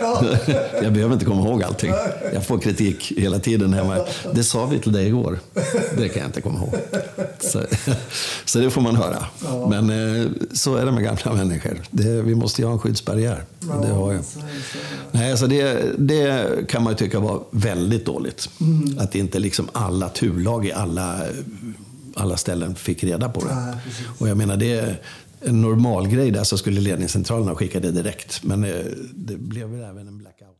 Jag behöver inte komma ihåg allting. Jag får kritik hela tiden hemma. Det sa vi till dig igår. Det kan jag inte komma ihåg. så, *laughs* så det får man höra. Ja. Men eh, så är det med gamla människor. Det, vi måste ju ha en skyddsbarriär. Det har jag. så det, så. Nej, alltså det, det kan man ju tycka var väldigt dåligt. Att inte liksom alla turlag i alla, alla ställen fick reda på det. Precis. och jag menar, det är en normal grej där så skulle ledningscentralen ha skickat det direkt. Men eh, det blev väl även en blackout.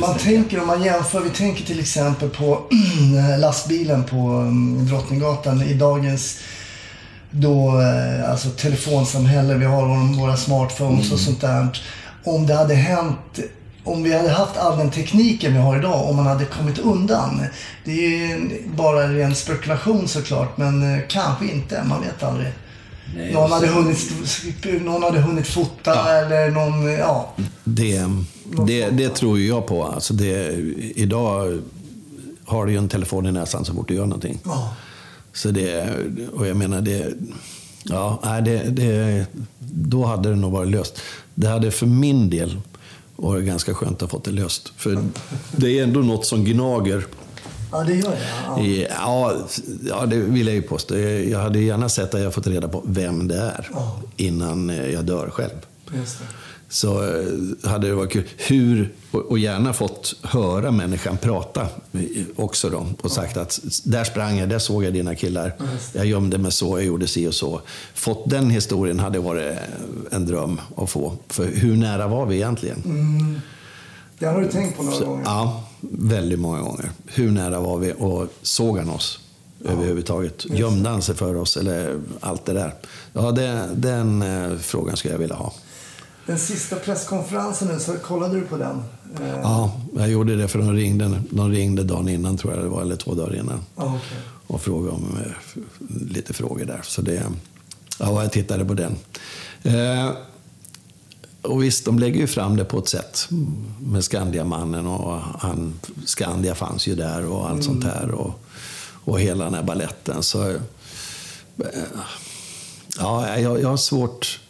Man tänker, om man jämför, vi tänker till exempel på *clears throat* lastbilen på mm, Drottninggatan i dagens då, eh, alltså telefonsamhälle, vi har våra smartphones och sånt där. Om det hade hänt, om vi hade haft all den tekniken vi har idag, om man hade kommit undan. Det är ju bara en ren spekulation såklart, men eh, kanske inte, man vet aldrig. någon, hade hunnit, någon hade hunnit fota eller någon, ja. Det, det, det tror ju jag på. Alltså det, idag har du ju en telefon i näsan så fort du gör någonting. ja. Så det, och jag menar det, ja, nej, det, det, då hade det nog varit löst. Det hade för min del varit ganska skönt att ha fått det löst. För det är ändå något som gnager. Ja, det gör det. Ja. Ja, det vill jag ju påstå. Jag hade gärna sett att jag fått reda på vem det är innan jag dör själv. Just det. Så eh, hade det varit kul. Hur, och, gärna fått höra människan prata eh, också då. Och sagt att där sprang jag, där såg jag dina killar. Jag gömde mig så, jag gjorde si och så. Fått den historien hade varit en dröm att få. För hur nära var vi egentligen? Det har du tänkt på några gånger? Ja, väldigt många gånger. Hur nära var vi och såg han oss överhuvudtaget? Gömde han sig för oss eller allt det där? Ja, det, den eh, frågan skulle jag vilja ha. Den sista presskonferensen nu, så kollade du på den? Eh, Ja, jag gjorde det för de ringde, de ringde dagen innan tror jag det var, eller två dagar innan. okej. Och frågade om eh, lite frågor där. Så det, ja, jag tittade på den. Eh, och visst, de lägger ju fram det på ett sätt. Med Skandiamannen och han, Skandia fanns ju där och allt sånt här. Och, och hela den här balletten. Så, eh, ja, jag, jag har svårt...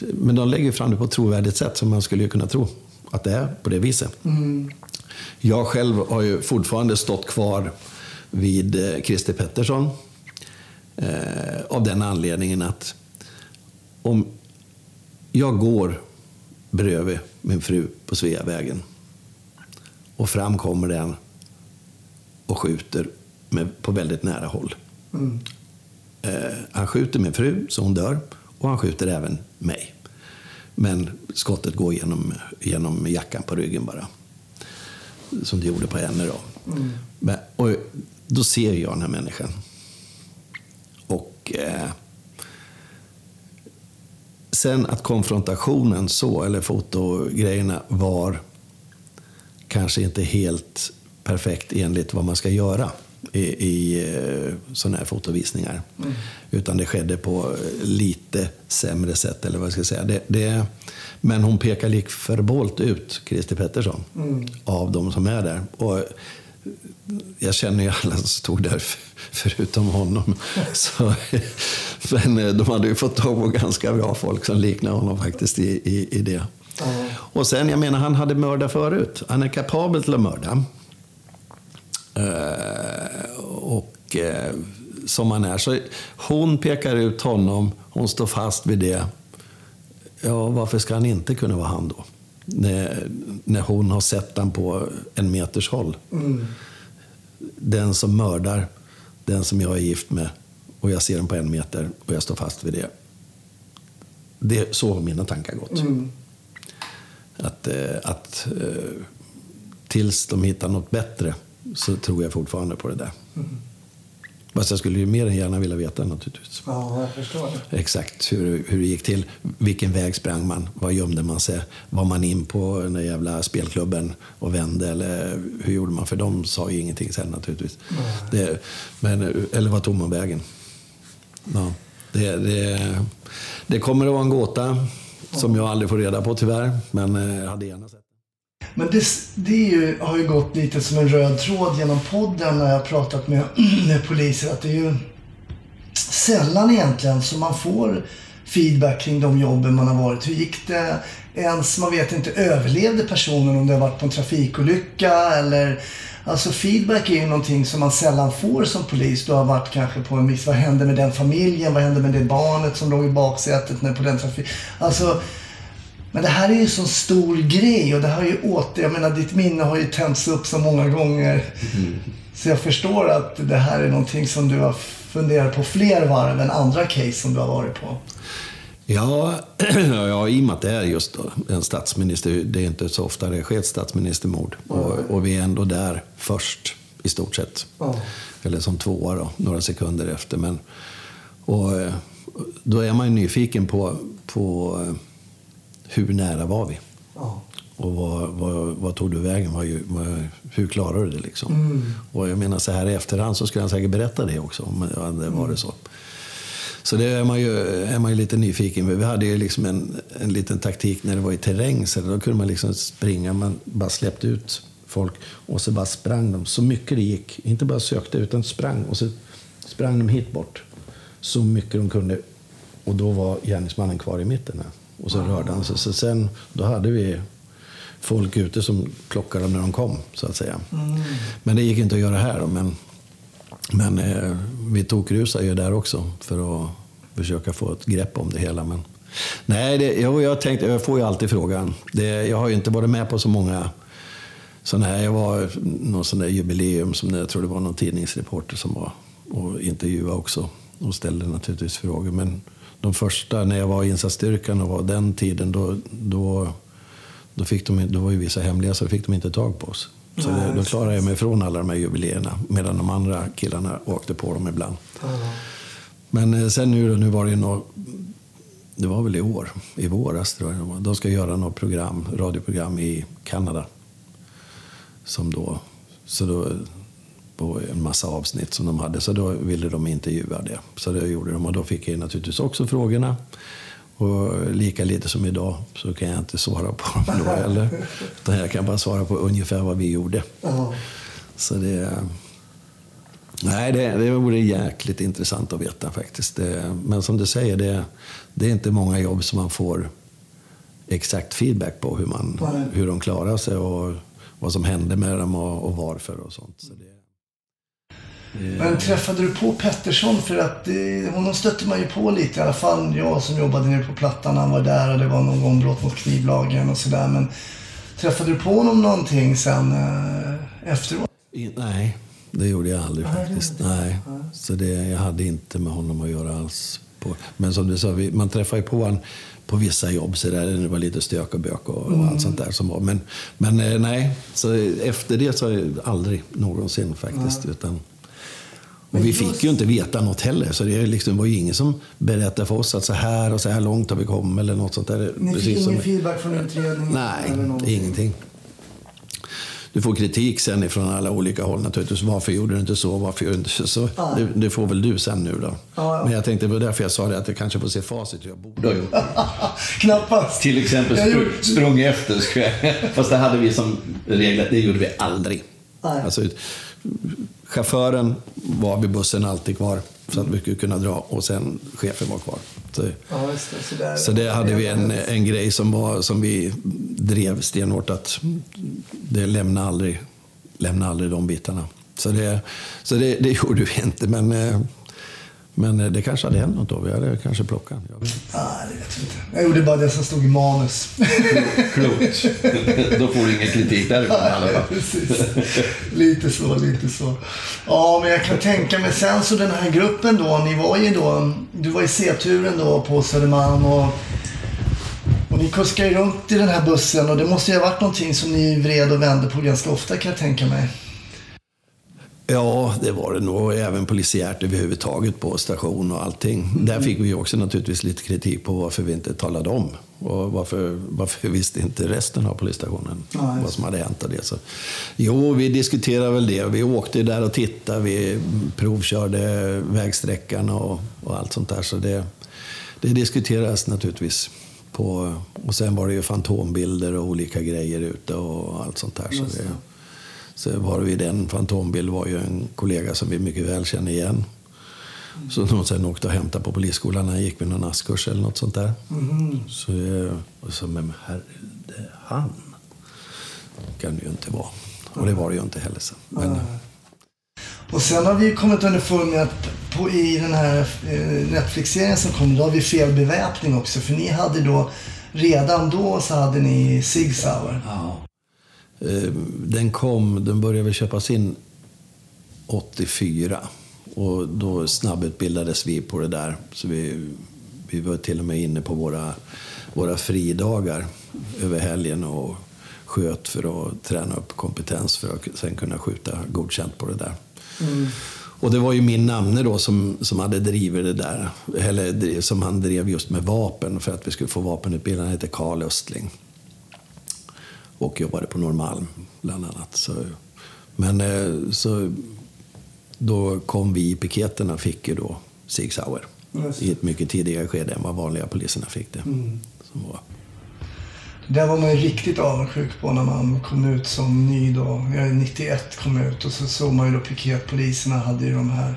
Men de lägger fram det på ett trovärdigt sätt som man skulle kunna tro att det är på det viset. Jag själv har ju fortfarande stått kvar vid eh, Christer Pettersson. Eh, av den anledningen att om jag går bredvid min fru på Sveavägen och fram kommer den och skjuter med, på väldigt nära håll. Eh, han skjuter min fru så hon dör och han skjuter även mig. Men skottet går genom, genom jackan på ryggen bara. Som det gjorde på henne då. Men, och då ser jag den här människan. Och eh, sen att konfrontationen så, eller fotogrejerna var kanske inte helt perfekt enligt vad man ska göra i, i eh, sådana här fotovisningar. Utan det skedde på eh, lite sämre sätt, eller vad jag ska säga. Det, det, men hon pekar lik förbålt ut Christer Pettersson av de som är där. Och jag känner ju alla som stod där förutom honom. *laughs* Så, men eh, de hade ju fått tag på ganska bra folk som liknar honom faktiskt i, i, i det. Och sen, jag menar, han hade mördat förut. Han är kapabel till att mörda. Eh, och eh, som han är. Så hon pekar ut honom, hon står fast vid det. Ja, varför ska han inte kunna vara han då? När, när hon har sett han på en meters håll. Den som mördar, den som jag är gift med och jag ser den på en meter och jag står fast vid det. det så har mina tankar gått. Att, eh, att tills de hittar något bättre så tror jag fortfarande på det där. Fast jag skulle ju mer än gärna vilja veta naturligtvis. Ja, jag förstår. Exakt hur, hur det gick till. Vilken väg sprang man? Var gömde man sig? Var man in på den där jävla spelklubben och vände? Eller hur gjorde man? För de sa ju ingenting sen naturligtvis. Det, men, eller var tog man vägen? Ja, det, det, det kommer att vara en gåta som jag aldrig får reda på tyvärr. Men eh, jag hade gärna sett. Men det, det är ju, har ju gått lite som en röd tråd genom podden när jag har pratat med, *clears throat* med poliser. Att det är ju sällan egentligen som man får feedback kring de jobben man har varit. Hur gick det ens? Man vet inte, överlevde personen om det har varit på en trafikolycka eller Alltså feedback är ju någonting som man sällan får som polis. Du har varit kanske på en viss, vad hände med den familjen? Vad hände med det barnet som låg i baksätet när på den trafik... Alltså, men det här är ju så stor grej och det har ju åter, jag menar ditt minne har ju tänts upp så många gånger. Så jag förstår att det här är någonting som du har funderat på fler varv än andra case som du har varit på. Ja, *clears throat* ja, i och med att det är just en statsminister, det är inte så ofta det sker ett statsministermord. Och, och vi är ändå där först, i stort sett. Ja. Eller som tvåa då, några sekunder efter. Men, och, eh, då är man ju nyfiken på, på eh, hur nära var vi? Ja. Och vad, vad, vad tog du vägen? Vad, hur klarade du det? Liksom? Och jag menar, så här i efterhand så skulle han säkert berätta det också, om det hade varit så. Så det är man ju, är man ju lite nyfiken på. Vi hade ju liksom en, en liten taktik när det var i terräng. Så då kunde man liksom springa, man bara släppte ut folk och så bara sprang de så mycket det gick. Inte bara sökte utan sprang och så sprang de hit bort. Så mycket de kunde. Och då var gärningsmannen kvar i mitten. Här. Och så rörde han sig. Så sen, då hade vi folk ute som plockade dem när de kom, så att säga. Men det gick inte att göra här. Men men eh, vi tokrusar ju där också för att försöka få ett grepp om det hela. Men, nej, det, jag, jag, tänkte, jag får ju alltid frågan. Det, jag har ju inte varit med på så många sådana här. Jag var någon sån där jubileum som jag tror det var någon tidningsreporter som var och intervjuade också och ställde naturligtvis frågor. Men de första, när jag var i insatsstyrkan och var den tiden, då, då, då, fick de, då var ju vissa hemliga så då fick de inte tag på oss. Så det, då klarade jag mig från alla de här jubileerna medan de andra killarna åkte på dem ibland. Men eh, sen nu då, nu var det något, det var väl i år, i våras tror jag. De ska göra något program, radioprogram i Kanada. Som då, så då på en massa avsnitt som de hade, så då ville de intervjua det. Så det gjorde de och då fick jag naturligtvis också frågorna. Och lika lite som idag så kan jag inte svara på dem då *laughs* heller. Utan jag kan bara svara på ungefär vad vi gjorde. Ja. Så det... Nej, det, det vore jäkligt intressant att veta faktiskt. Det, men som du säger, det, det är inte många jobb som man får exakt feedback på hur, man, hur de klarar sig och vad som hände med dem och, och varför och sånt. Så det, Men träffade du på Pettersson? För att eh, honom stötte man ju på lite. I alla fall jag som jobbade nere på Plattan. Han var där och det var någon gång brott mot knivlagen och sådär. Men träffade du på honom någonting sen eh, efteråt? Nej, det gjorde jag aldrig faktiskt. Nej. Så det, jag hade inte med honom att göra alls. På. Men som du sa, vi, man träffar ju på honom på vissa jobb så där, det var lite stök och bök och, och allt sånt där som var. Men, men eh, nej, så efter det så har jag aldrig någonsin faktiskt. Utan, och vi fick ju inte veta något heller, så det liksom var ju ingen som berättade för oss att så här och så här långt har vi kommit eller något sånt där. Ni fick Precis som- ingen feedback från utredningen? Nej, eller någonting? ingenting. Du får kritik sen ifrån alla olika håll naturligtvis. Varför gjorde du inte så? Varför gjorde du inte så? Ja. Det, det får väl du sen nu då. Ja. Men jag tänkte, det var därför jag sa det, att jag kanske får se facit. Jag borde ha gjort. *laughs* Knappast. Till exempel spr- gjorde- sprungit efter. *laughs* Fast det hade vi som regel, det gjorde vi aldrig. Nej. Alltså, chauffören var vid bussen alltid kvar så att vi skulle kunna dra och sen chefen var kvar. Så, Ja, det. Så, där. så det hade vi en, en grej som, var, som vi drev stenhårt att det lämna aldrig, lämna aldrig de bitarna. Så det, så det, det gjorde vi inte. Men, eh, men eh, det kanske hade hänt något då. Vi hade kanske plockat. Jag vet. Nej, det vet jag inte. Jag gjorde bara det som stod i manus. Klokt. *laughs* Då får du ingen kritik därifrån i alla fall. Lite så, lite så. Ja, men jag kan tänka mig sen så den här gruppen då. Ni var ju då, du var i C-turen då på Södermalm och, och ni kuskade ju runt i den här bussen och det måste ju ha varit någonting som ni vred och vände på ganska ofta kan jag tänka mig. Ja, det var det nog. Även polisiärt överhuvudtaget på station och allting. Där fick vi också naturligtvis lite kritik på varför vi inte talade om. Och varför, varför *laughs* visste inte resten av polisstationen Ja, vad som hade hänt. Och det. Så, jo, vi diskuterade väl det. Vi åkte där och tittade. Vi provkörde vägsträckan och, och allt sånt där. Så det, det diskuteras naturligtvis. På, och sen var det ju fantombilder och olika grejer ute och allt sånt där. Så det, så var vid en fantombild var ju en kollega som vi mycket väl känner igen. Så de sen åkte och hämtade på polisskolan. Han gick med någon askkurs eller något sånt där. Så, eh, och så, men herre, han kan det ju inte vara. Och det var det ju inte heller. Så. Men, Och sen har vi kommit underfund med att på, i den här eh, Netflix-serien som kom, då har vi fel beväpning också. För ni hade då, redan då så hade ni Sig Sauer. Eh, Den kom, den började väl köpas in 84. Och då snabbutbildades vi på det där. Så vi, vi var till och med inne på våra, våra fridagar över helgen och sköt för att träna upp kompetens för att sen kunna skjuta godkänt på det där. Och det var ju min namne då som, som hade drivit det där. Eller som han drev just med vapen för att vi skulle få vapenutbildning. Han hette Karl Östling och jobbade på Norrmalm bland annat. Så, men eh, så då kom vi i piketerna fick ju då Sig Sauer Just. i ett mycket tidigare skede än vad vanliga poliserna fick det. Som var. Där var man ju riktigt avundsjuk på när man kom ut som ny då. Jag 91 kom ut och så såg man ju då piketpoliserna hade ju de här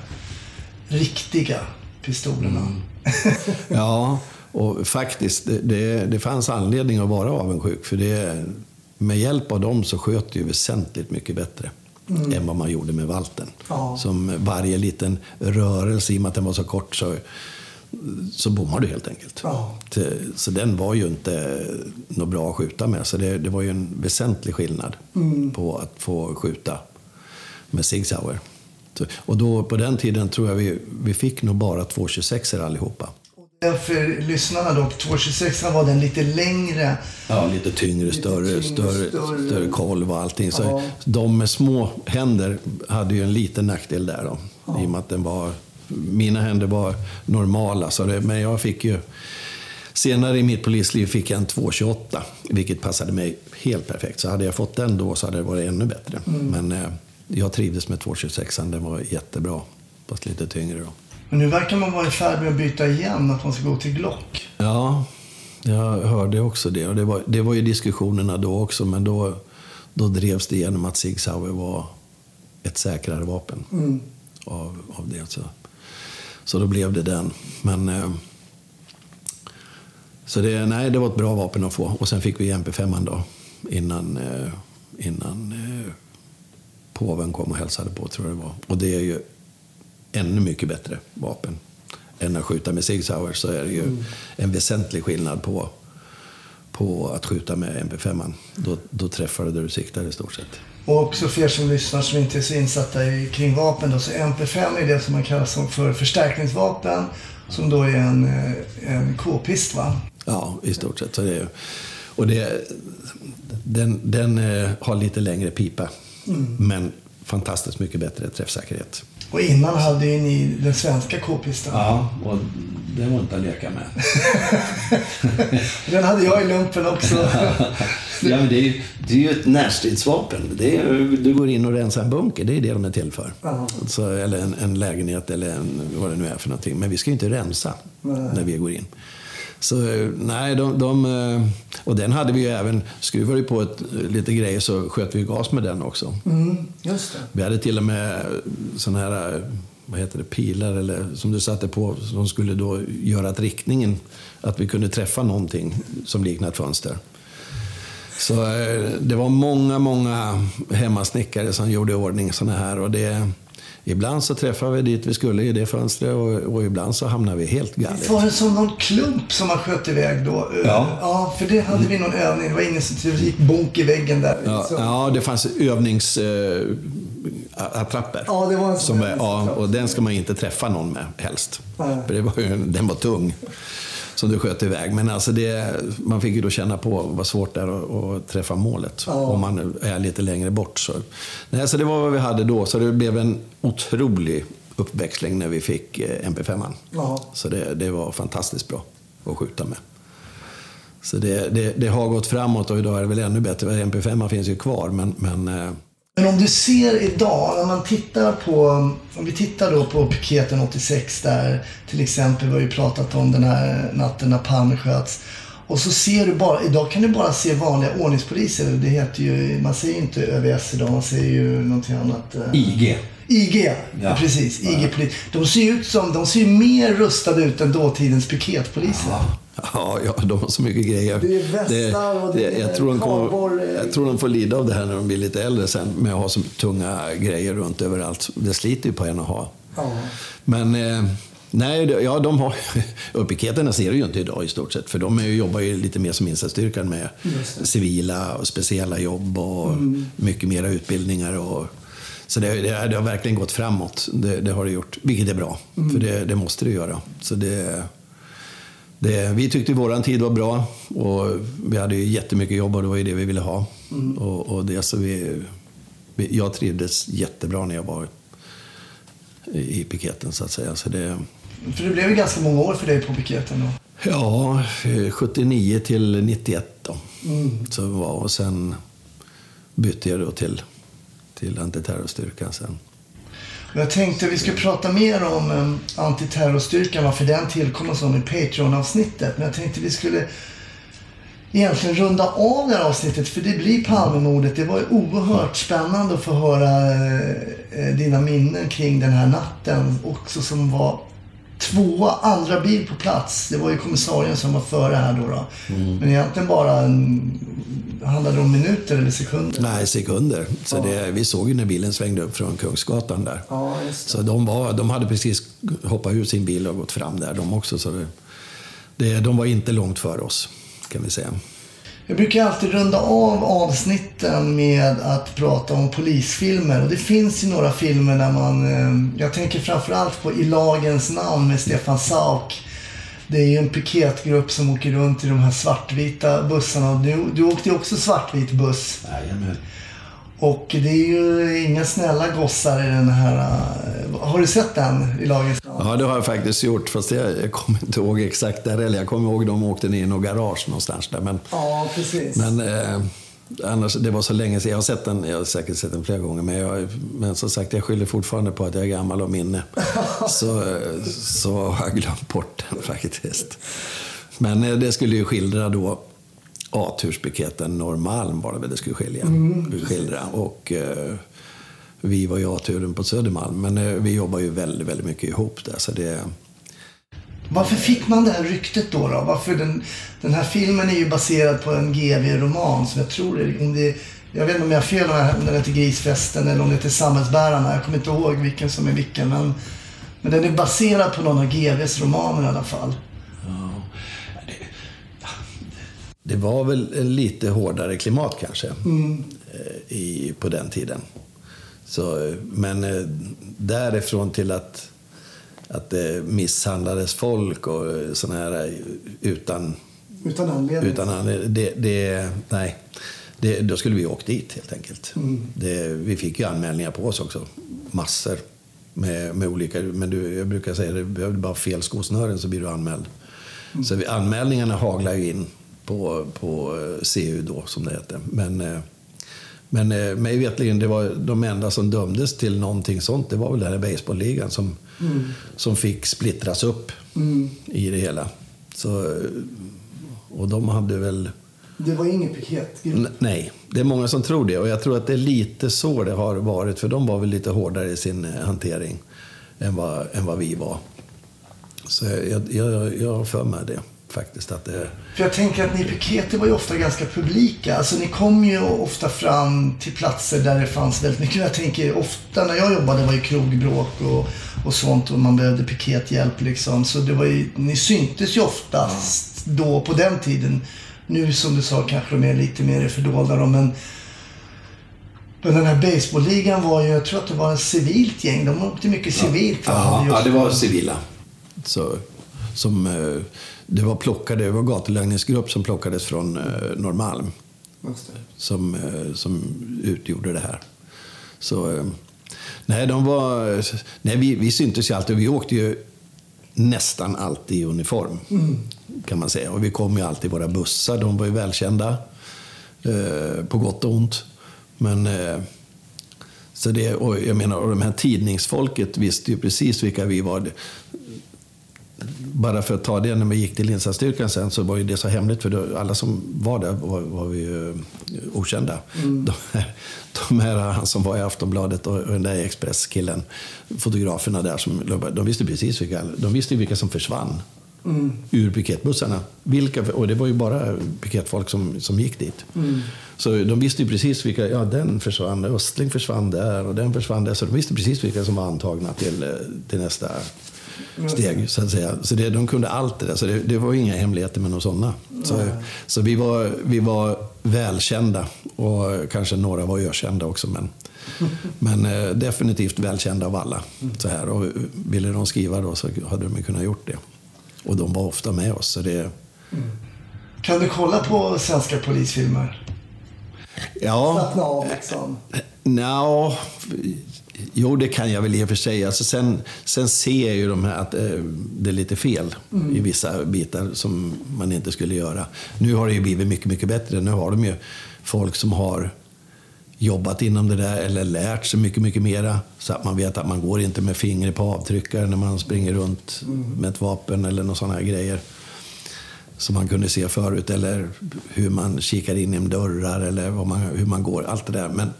riktiga pistolerna. Ja, och faktiskt, det, det, det fanns anledning att vara avundsjuk. För det, med hjälp av dem så sköt det ju väsentligt mycket bättre än vad man gjorde med valten. Ja. Som varje liten rörelse, i och med att den var så kort, så, så bommar du helt enkelt. Ja. Så den var ju inte något bra att skjuta med. Så det, det var ju en väsentlig skillnad på att få skjuta med Sig Sauer. Och då, på den tiden tror jag vi, vi fick nog bara 226 allihopa. För lyssnarna då, 226 var den lite längre. Ja, lite tyngre, större, tyngre, större, större. större, kolv och allting. Så Ja. De med små händer hade ju en liten nackdel där då. I och med att den var, mina händer var normala. Så det, men jag fick ju... Senare i mitt polisliv fick jag en 228, vilket passade mig helt perfekt. Så hade jag fått den då så hade det varit ännu bättre. Mm. Men eh, jag trivdes med 226, den var jättebra. Fast lite tyngre då. Men nu verkar man vara i färd med att byta igen, att man ska gå till Glock. Ja, jag hörde också det. Och det, var, det var ju diskussionerna då också, men då, då drevs det igenom att Sig Sauer var ett säkrare vapen av, av det. Så. så då blev det den. Men, eh, så det, nej, det var ett bra vapen att få. Och sen fick vi MP5 då, innan, eh, innan eh, påven kom och hälsade på, tror jag det var. Och det är ju ännu mycket bättre vapen än att skjuta med Sig Sauer så är det ju en väsentlig skillnad på, på att skjuta med MP5. Då, då träffar du där du siktar i stort sett. Och också för er som lyssnar som inte är så insatta i, kring vapen då, så MP5 är det som man kallar som för förstärkningsvapen. Som då är en, eh, en k-pist va? Ja, i stort sett. Så det är, och det, den den eh, har lite längre pipa, men fantastiskt mycket bättre träffsäkerhet. Och innan hade ju ni den svenska k-pisten. Ja, och det var inte att leka med. *laughs* Den hade jag i lumpen också. *laughs* Ja, men det, är ju, det är ju ett närstridsvapen. Det är, du går in och rensar en bunker, det är det de är till för. Ja. Så, eller en, en lägenhet eller en, vad det nu är för någonting. Men vi ska ju inte rensa när vi går in. Så eh, nej, de, de, eh, och den hade vi ju även, skruvade vi på ett, lite grejer så sköt vi gas med den också. Mm, just det. Vi hade till och med sådana här, eh, vad heter det, pilar eller som du satte på som skulle då göra att riktningen, att vi kunde träffa någonting som liknar ett fönster. Så eh, det var många, många hemmasnickare som gjorde i ordning sådana här. Och det, ibland så träffade vi dit vi skulle i det fönstret och, och ibland så hamnade vi helt galet. Var det som någon klump som man sköt iväg då? Ja. Ja, för det hade vi någon övning. Det var ingen som det gick bonk i väggen där. Ja, Så- ja, det fanns övnings... Eh, attrapper. Ja, det var en som, är- ja, och den ska man inte träffa någon med helst. Nej. För det var ju, den var tung. Som du sköt iväg. Men alltså det, man fick ju då känna på vad svårt det är att, träffa målet. Ja. Om man är lite längre bort. Så. Nej, så det var vad vi hade då. Så det blev en otrolig uppväxling när vi fick eh, MP5. Ja. Så det, det var fantastiskt bra att skjuta med. Så det, det, det har gått framåt och idag är det väl ännu bättre. MP5 finns ju kvar, men, men eh, Men om du ser idag, när man tittar på, om vi tittar då på piketen 86 där, till exempel, vi har ju pratat om den här natten när Palme sköts. Och så ser du bara, idag kan du bara se vanliga ordningspoliser. Det heter ju, man säger ju inte ÖVS idag, man säger ju någonting annat. eh, IG. IG, ja. precis. IG-polis. De ser ut som, de ser ju mer rustade ut än dåtidens piketpoliser. Ja, ja, de har så mycket grejer. Det är västar och det, det, jag, tror de kommer, jag tror de får lida av det här när de blir lite äldre sen med att ha så tunga grejer runt överallt. Det sliter ju på en att ha. Ja. Men eh, nej, ja, de har... *laughs* Piketerna ser du ju inte idag i stort sett. För de är ju, jobbar ju lite mer som insatsstyrkan med civila och speciella jobb och mycket mera utbildningar. Och, så det, det, det har verkligen gått framåt. Det, det har det gjort, vilket är bra. För det, det måste det göra. Så det, det, vi tyckte våran tid var bra och vi hade ju jättemycket jobb och det var ju det vi ville ha. Och, och det, så vi, vi, jag trivdes jättebra när jag var i, i piketen så att säga. Så det, För det blev ju ganska många år för dig på piketen då. ja, eh, 79 till 91 då. Så det var, och sen bytte jag då till, till antiterrorstyrkan sen. Jag tänkte vi skulle prata mer om um, antiterrorstyrkan, varför den tillkom och i Patreon-avsnittet. Men jag tänkte vi skulle egentligen runda av det här avsnittet för det blir Palmemordet. Det var ju oerhört spännande att få höra eh, eh dina minnen kring den här natten också som var tvåa, andra bil på plats. Det var ju kommissarien som var före här då. då. Men egentligen bara en, handlade det om minuter eller sekunder. Nej, sekunder. Så det, vi såg ju när bilen svängde upp från Kungsgatan där. Ja. Så de, var, de hade precis hoppat ur sin bil och gått fram där de också. Så det, det, de var inte långt före oss, kan vi säga. Jag brukar alltid runda av avsnitten med att prata om polisfilmer. Och det finns ju några filmer där man... Eh, jag tänker framförallt på I lagens namn med Stefan Sauk. Det är ju en piketgrupp som åker runt i de här svartvita bussarna. Du, du åkte ju också svartvit buss. Jajamän. Och det är ju inga snälla gossar i den här... eh, Har du sett den i lagens namn? Ja, det har jag faktiskt gjort. Fast jag, jag kommer inte ihåg exakt där. Eller jag kommer ihåg de åkte ner i något garage någonstans där. Men, Ja, precis. men eh, annars, det var så länge sedan. Jag har sett den, jag har säkert sett den flera gånger. Men, jag, men som sagt, jag skyller fortfarande på att jag är gammal och minne. *laughs* så, eh, så har jag glömt bort den faktiskt. Men eh, det skulle ju skildra då A-turspiketen Norrmalm var det väl det skulle skilja, skildra. Och eh, vi var ju A-turen på Södermalm. Men eh, vi jobbar ju väldigt, väldigt mycket ihop där. Så det, Varför fick man det här ryktet då? då? Varför den, den här filmen är ju baserad på en GV-roman som jag tror är... Om det, jag vet inte om jag har fel om den heter Grisfesten eller om det heter Samhällsbärarna. Jag kommer inte ihåg vilken som är vilken. Men, men den är baserad på någon av GVs romaner i alla fall. Det var väl lite hårdare klimat kanske eh, i, på den tiden. Så, eh, men eh, därifrån till att, att det misshandlades folk och eh, såna här eh, utan, Utan anledning. utan anledning, det, det, nej. Det, då skulle vi åkt dit helt enkelt. Det, vi fick ju anmälningar på oss också. Massor. Med, med olika, men du, jag brukar säga behöver du bara fel skosnören så blir du anmäld. Så vi, anmälningarna haglar ju in på, på eh, CU då, som det hette. Men, eh, men eh, mig vetligen, det var de enda som dömdes till någonting sånt, det var väl den här baseballligan som, som fick splittras upp i det hela. Så, och de hade väl... Det var ingen piketgrupp. Nej, det är många som tror det. Och jag tror att det är lite så det har varit. För de var väl lite hårdare i sin hantering än vad, än vad vi var. Så jag, jag, jag har för mig det faktiskt. Att det, För jag tänker att ni piketer var ju ofta ganska publika. Alltså ni kom ju ofta fram till platser där det fanns väldigt mycket. Jag tänker ofta när jag jobbade var ju krogbråk och, och sånt och man behövde pikethjälp liksom. Så det var ju, ni syntes ju oftast då på den tiden. Nu som du sa kanske de är lite mer fördolda då, men men den här baseballligan var ju, jag tror att det var en civilt gäng. De åkte mycket civilt. ja, Just- ja, det var civila. Så, som, eh, det var plockade, det var gatulangningsgrupp som plockades från eh, Norrmalm. Som, eh, som utgjorde det här. Så, eh, nej, de var, nej vi, vi syntes ju alltid. Vi åkte ju nästan alltid i uniform, kan man säga. Och vi kom ju alltid i våra bussar. De var ju välkända, eh, på gott och ont. Men, eh, så det, och jag menar, och de här tidningsfolket visste ju precis vilka vi var. Bara för att ta det, när vi gick till insatsstyrkan sen så var ju det så hemligt för då, alla som var där var, var vi ju eh, okända. De, här, de här, han som var i Aftonbladet och den där Expresskillen, fotograferna där, som, de visste precis vilka, de visste vilka som försvann ur piketbussarna. Vilka, och det var ju bara piketfolk som, som gick dit. Så de visste ju precis vilka, ja den försvann, Östling försvann där och den försvann där. Så de visste precis vilka som var antagna till, eh, till nästa steg. Så att säga. Så det, de kunde allt det där. Så det, det var inga hemligheter med några sådana. Så, så vi, var, vi var välkända och kanske några var ökända också. Men, *laughs* men eh, definitivt välkända av alla. Så här. Och ville de skriva då så hade de kunnat gjort det. Och de var ofta med oss. Så det, Kan du kolla på svenska polisfilmer? ja, Slappna av liksom. Nja, jo det kan jag väl i och för sig. Alltså sen, sen ser jag ju de här att eh, det är lite fel i vissa bitar som man inte skulle göra. Nu har det ju blivit mycket, mycket bättre. Nu har de ju folk som har jobbat inom det där eller lärt sig mycket, mycket mera. Så att man vet att man går inte med fingret på avtryckare när man springer runt med ett vapen eller några sådana här grejer. Som man kunde se förut. Eller hur man kikar in genom dörrar eller man, hur man går. Allt det där. Men,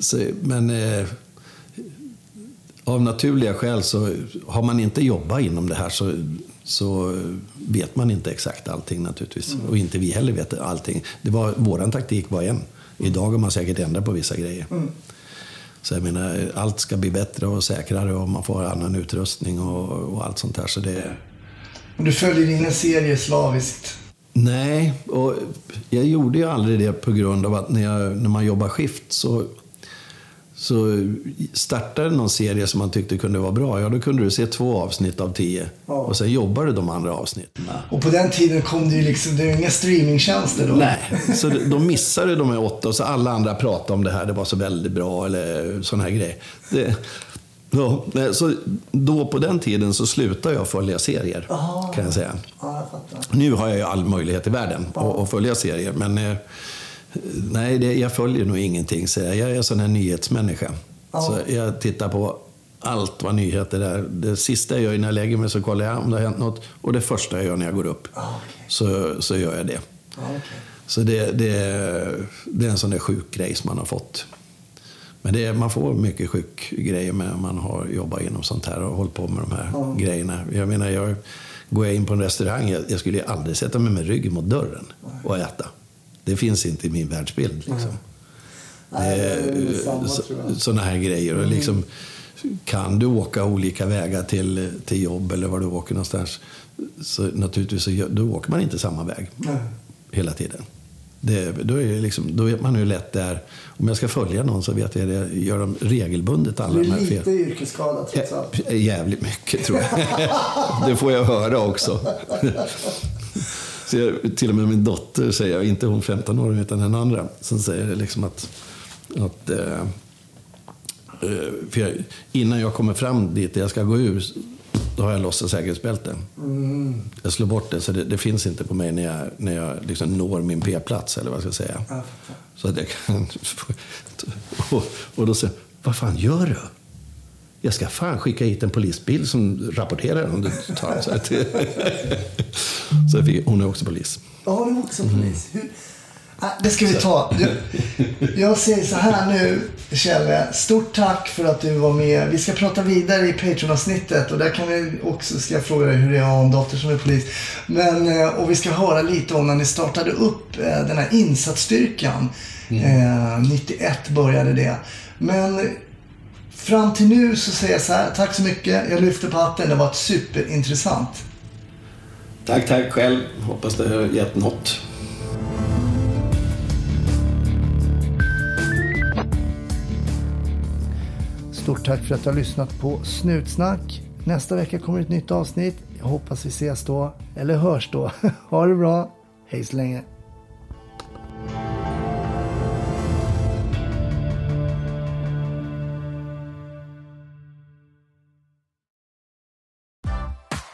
så, men eh, av naturliga skäl så har man inte jobbat inom det här så, så vet man inte exakt allting naturligtvis. Och inte vi heller vet allting. Det var, våran taktik var en. Idag har man säkert ändrat på vissa grejer. Så jag menar, allt ska bli bättre och säkrare och man får annan utrustning och, och allt sånt där. Så det, du följer in en serie slaviskt. Nej, och jag gjorde ju aldrig det på grund av att när, jag, när man jobbar skift så, så startade någon serie som man tyckte kunde vara bra. Ja, då kunde du se två avsnitt av tio. Ja. Och sen jobbar du de andra avsnitten. Och på den tiden kom det ju liksom, det ju inga streamingtjänster då. Nej, så de missade de här åtta och så alla andra pratade om det här. Det var så väldigt bra eller sån här grej. Det, ja, nej, så då på den tiden så slutade jag följa serier, Aha. kan jag säga. Ja, jag. Nu har jag ju all möjlighet i världen att, att följa serier, men eh, nej, det, jag följer nog ingenting. Så jag är en sån här nyhetsmänniska. Ja. Så jag tittar på allt vad nyheter är. Det sista jag gör när jag lägger mig så kollar jag om det har hänt något. Och det första jag gör när jag går upp, Ja, okej. så, så gör jag det. Ja, okej. Så det, det, det är en sån där sjuk grej som man har fått. Men det man får mycket sjuk grejer med om man har jobbat inom sånt här och hållit på med de här Ja. grejerna. Jag menar, jag, går jag in på en restaurang, jag, jag skulle ju aldrig sätta mig med ryggen mot dörren och äta. Det finns inte i min världsbild. Liksom. Tror jag. Sådana här grejer. Och liksom, kan du åka olika vägar till, till jobb eller var du åker någonstans, så naturligtvis så, då åker man inte samma väg Nej. hela tiden. Det, då, är liksom, då vet man hur lätt det är. Om jag ska följa någon så vet jag det. Gör de regelbundet alla de är här lite fel. yrkesskadad trots allt. Jä- Jävligt mycket tror jag. *laughs* det får jag höra också. *laughs* jag, till och med min dotter säger, inte hon 15 år utan den andra, som säger liksom att, att eh, eh, jag, innan jag kommer fram dit jag ska gå ur, då har jag lossat säkerhetsbälten. Jag slår bort det, så det, det finns inte på mig när jag, när jag liksom når min P-plats, eller vad jag ska säga. Så att jag kan... *laughs* Och, och då säger vad fan gör du? Jag ska fan skicka hit en polisbil som rapporterar om du tar så, att, *laughs* så fick, Hon är också polis. Ja, hon är också polis. Hur... Ah, Det ska vi ta. Jag, säger så här nu, Kjelle. Stort tack för att du var med. Vi ska prata vidare i Patreon-avsnittet och där kan vi också, ska jag fråga dig hur det är att ha en dotter som är polis. Men, eh, och vi ska höra lite om när ni startade upp eh, den här insatsstyrkan. Eh, 91 började det. Men fram till nu så säger jag så här, tack så mycket. Jag lyfter på hatten, det har varit superintressant. Tack, tack själv. Hoppas det har gett något. Stort tack för att du har lyssnat på Snutsnack. Nästa vecka kommer ett nytt avsnitt. Jag hoppas vi ses då, eller hörs då. *laughs* Ha det bra. Hej så länge.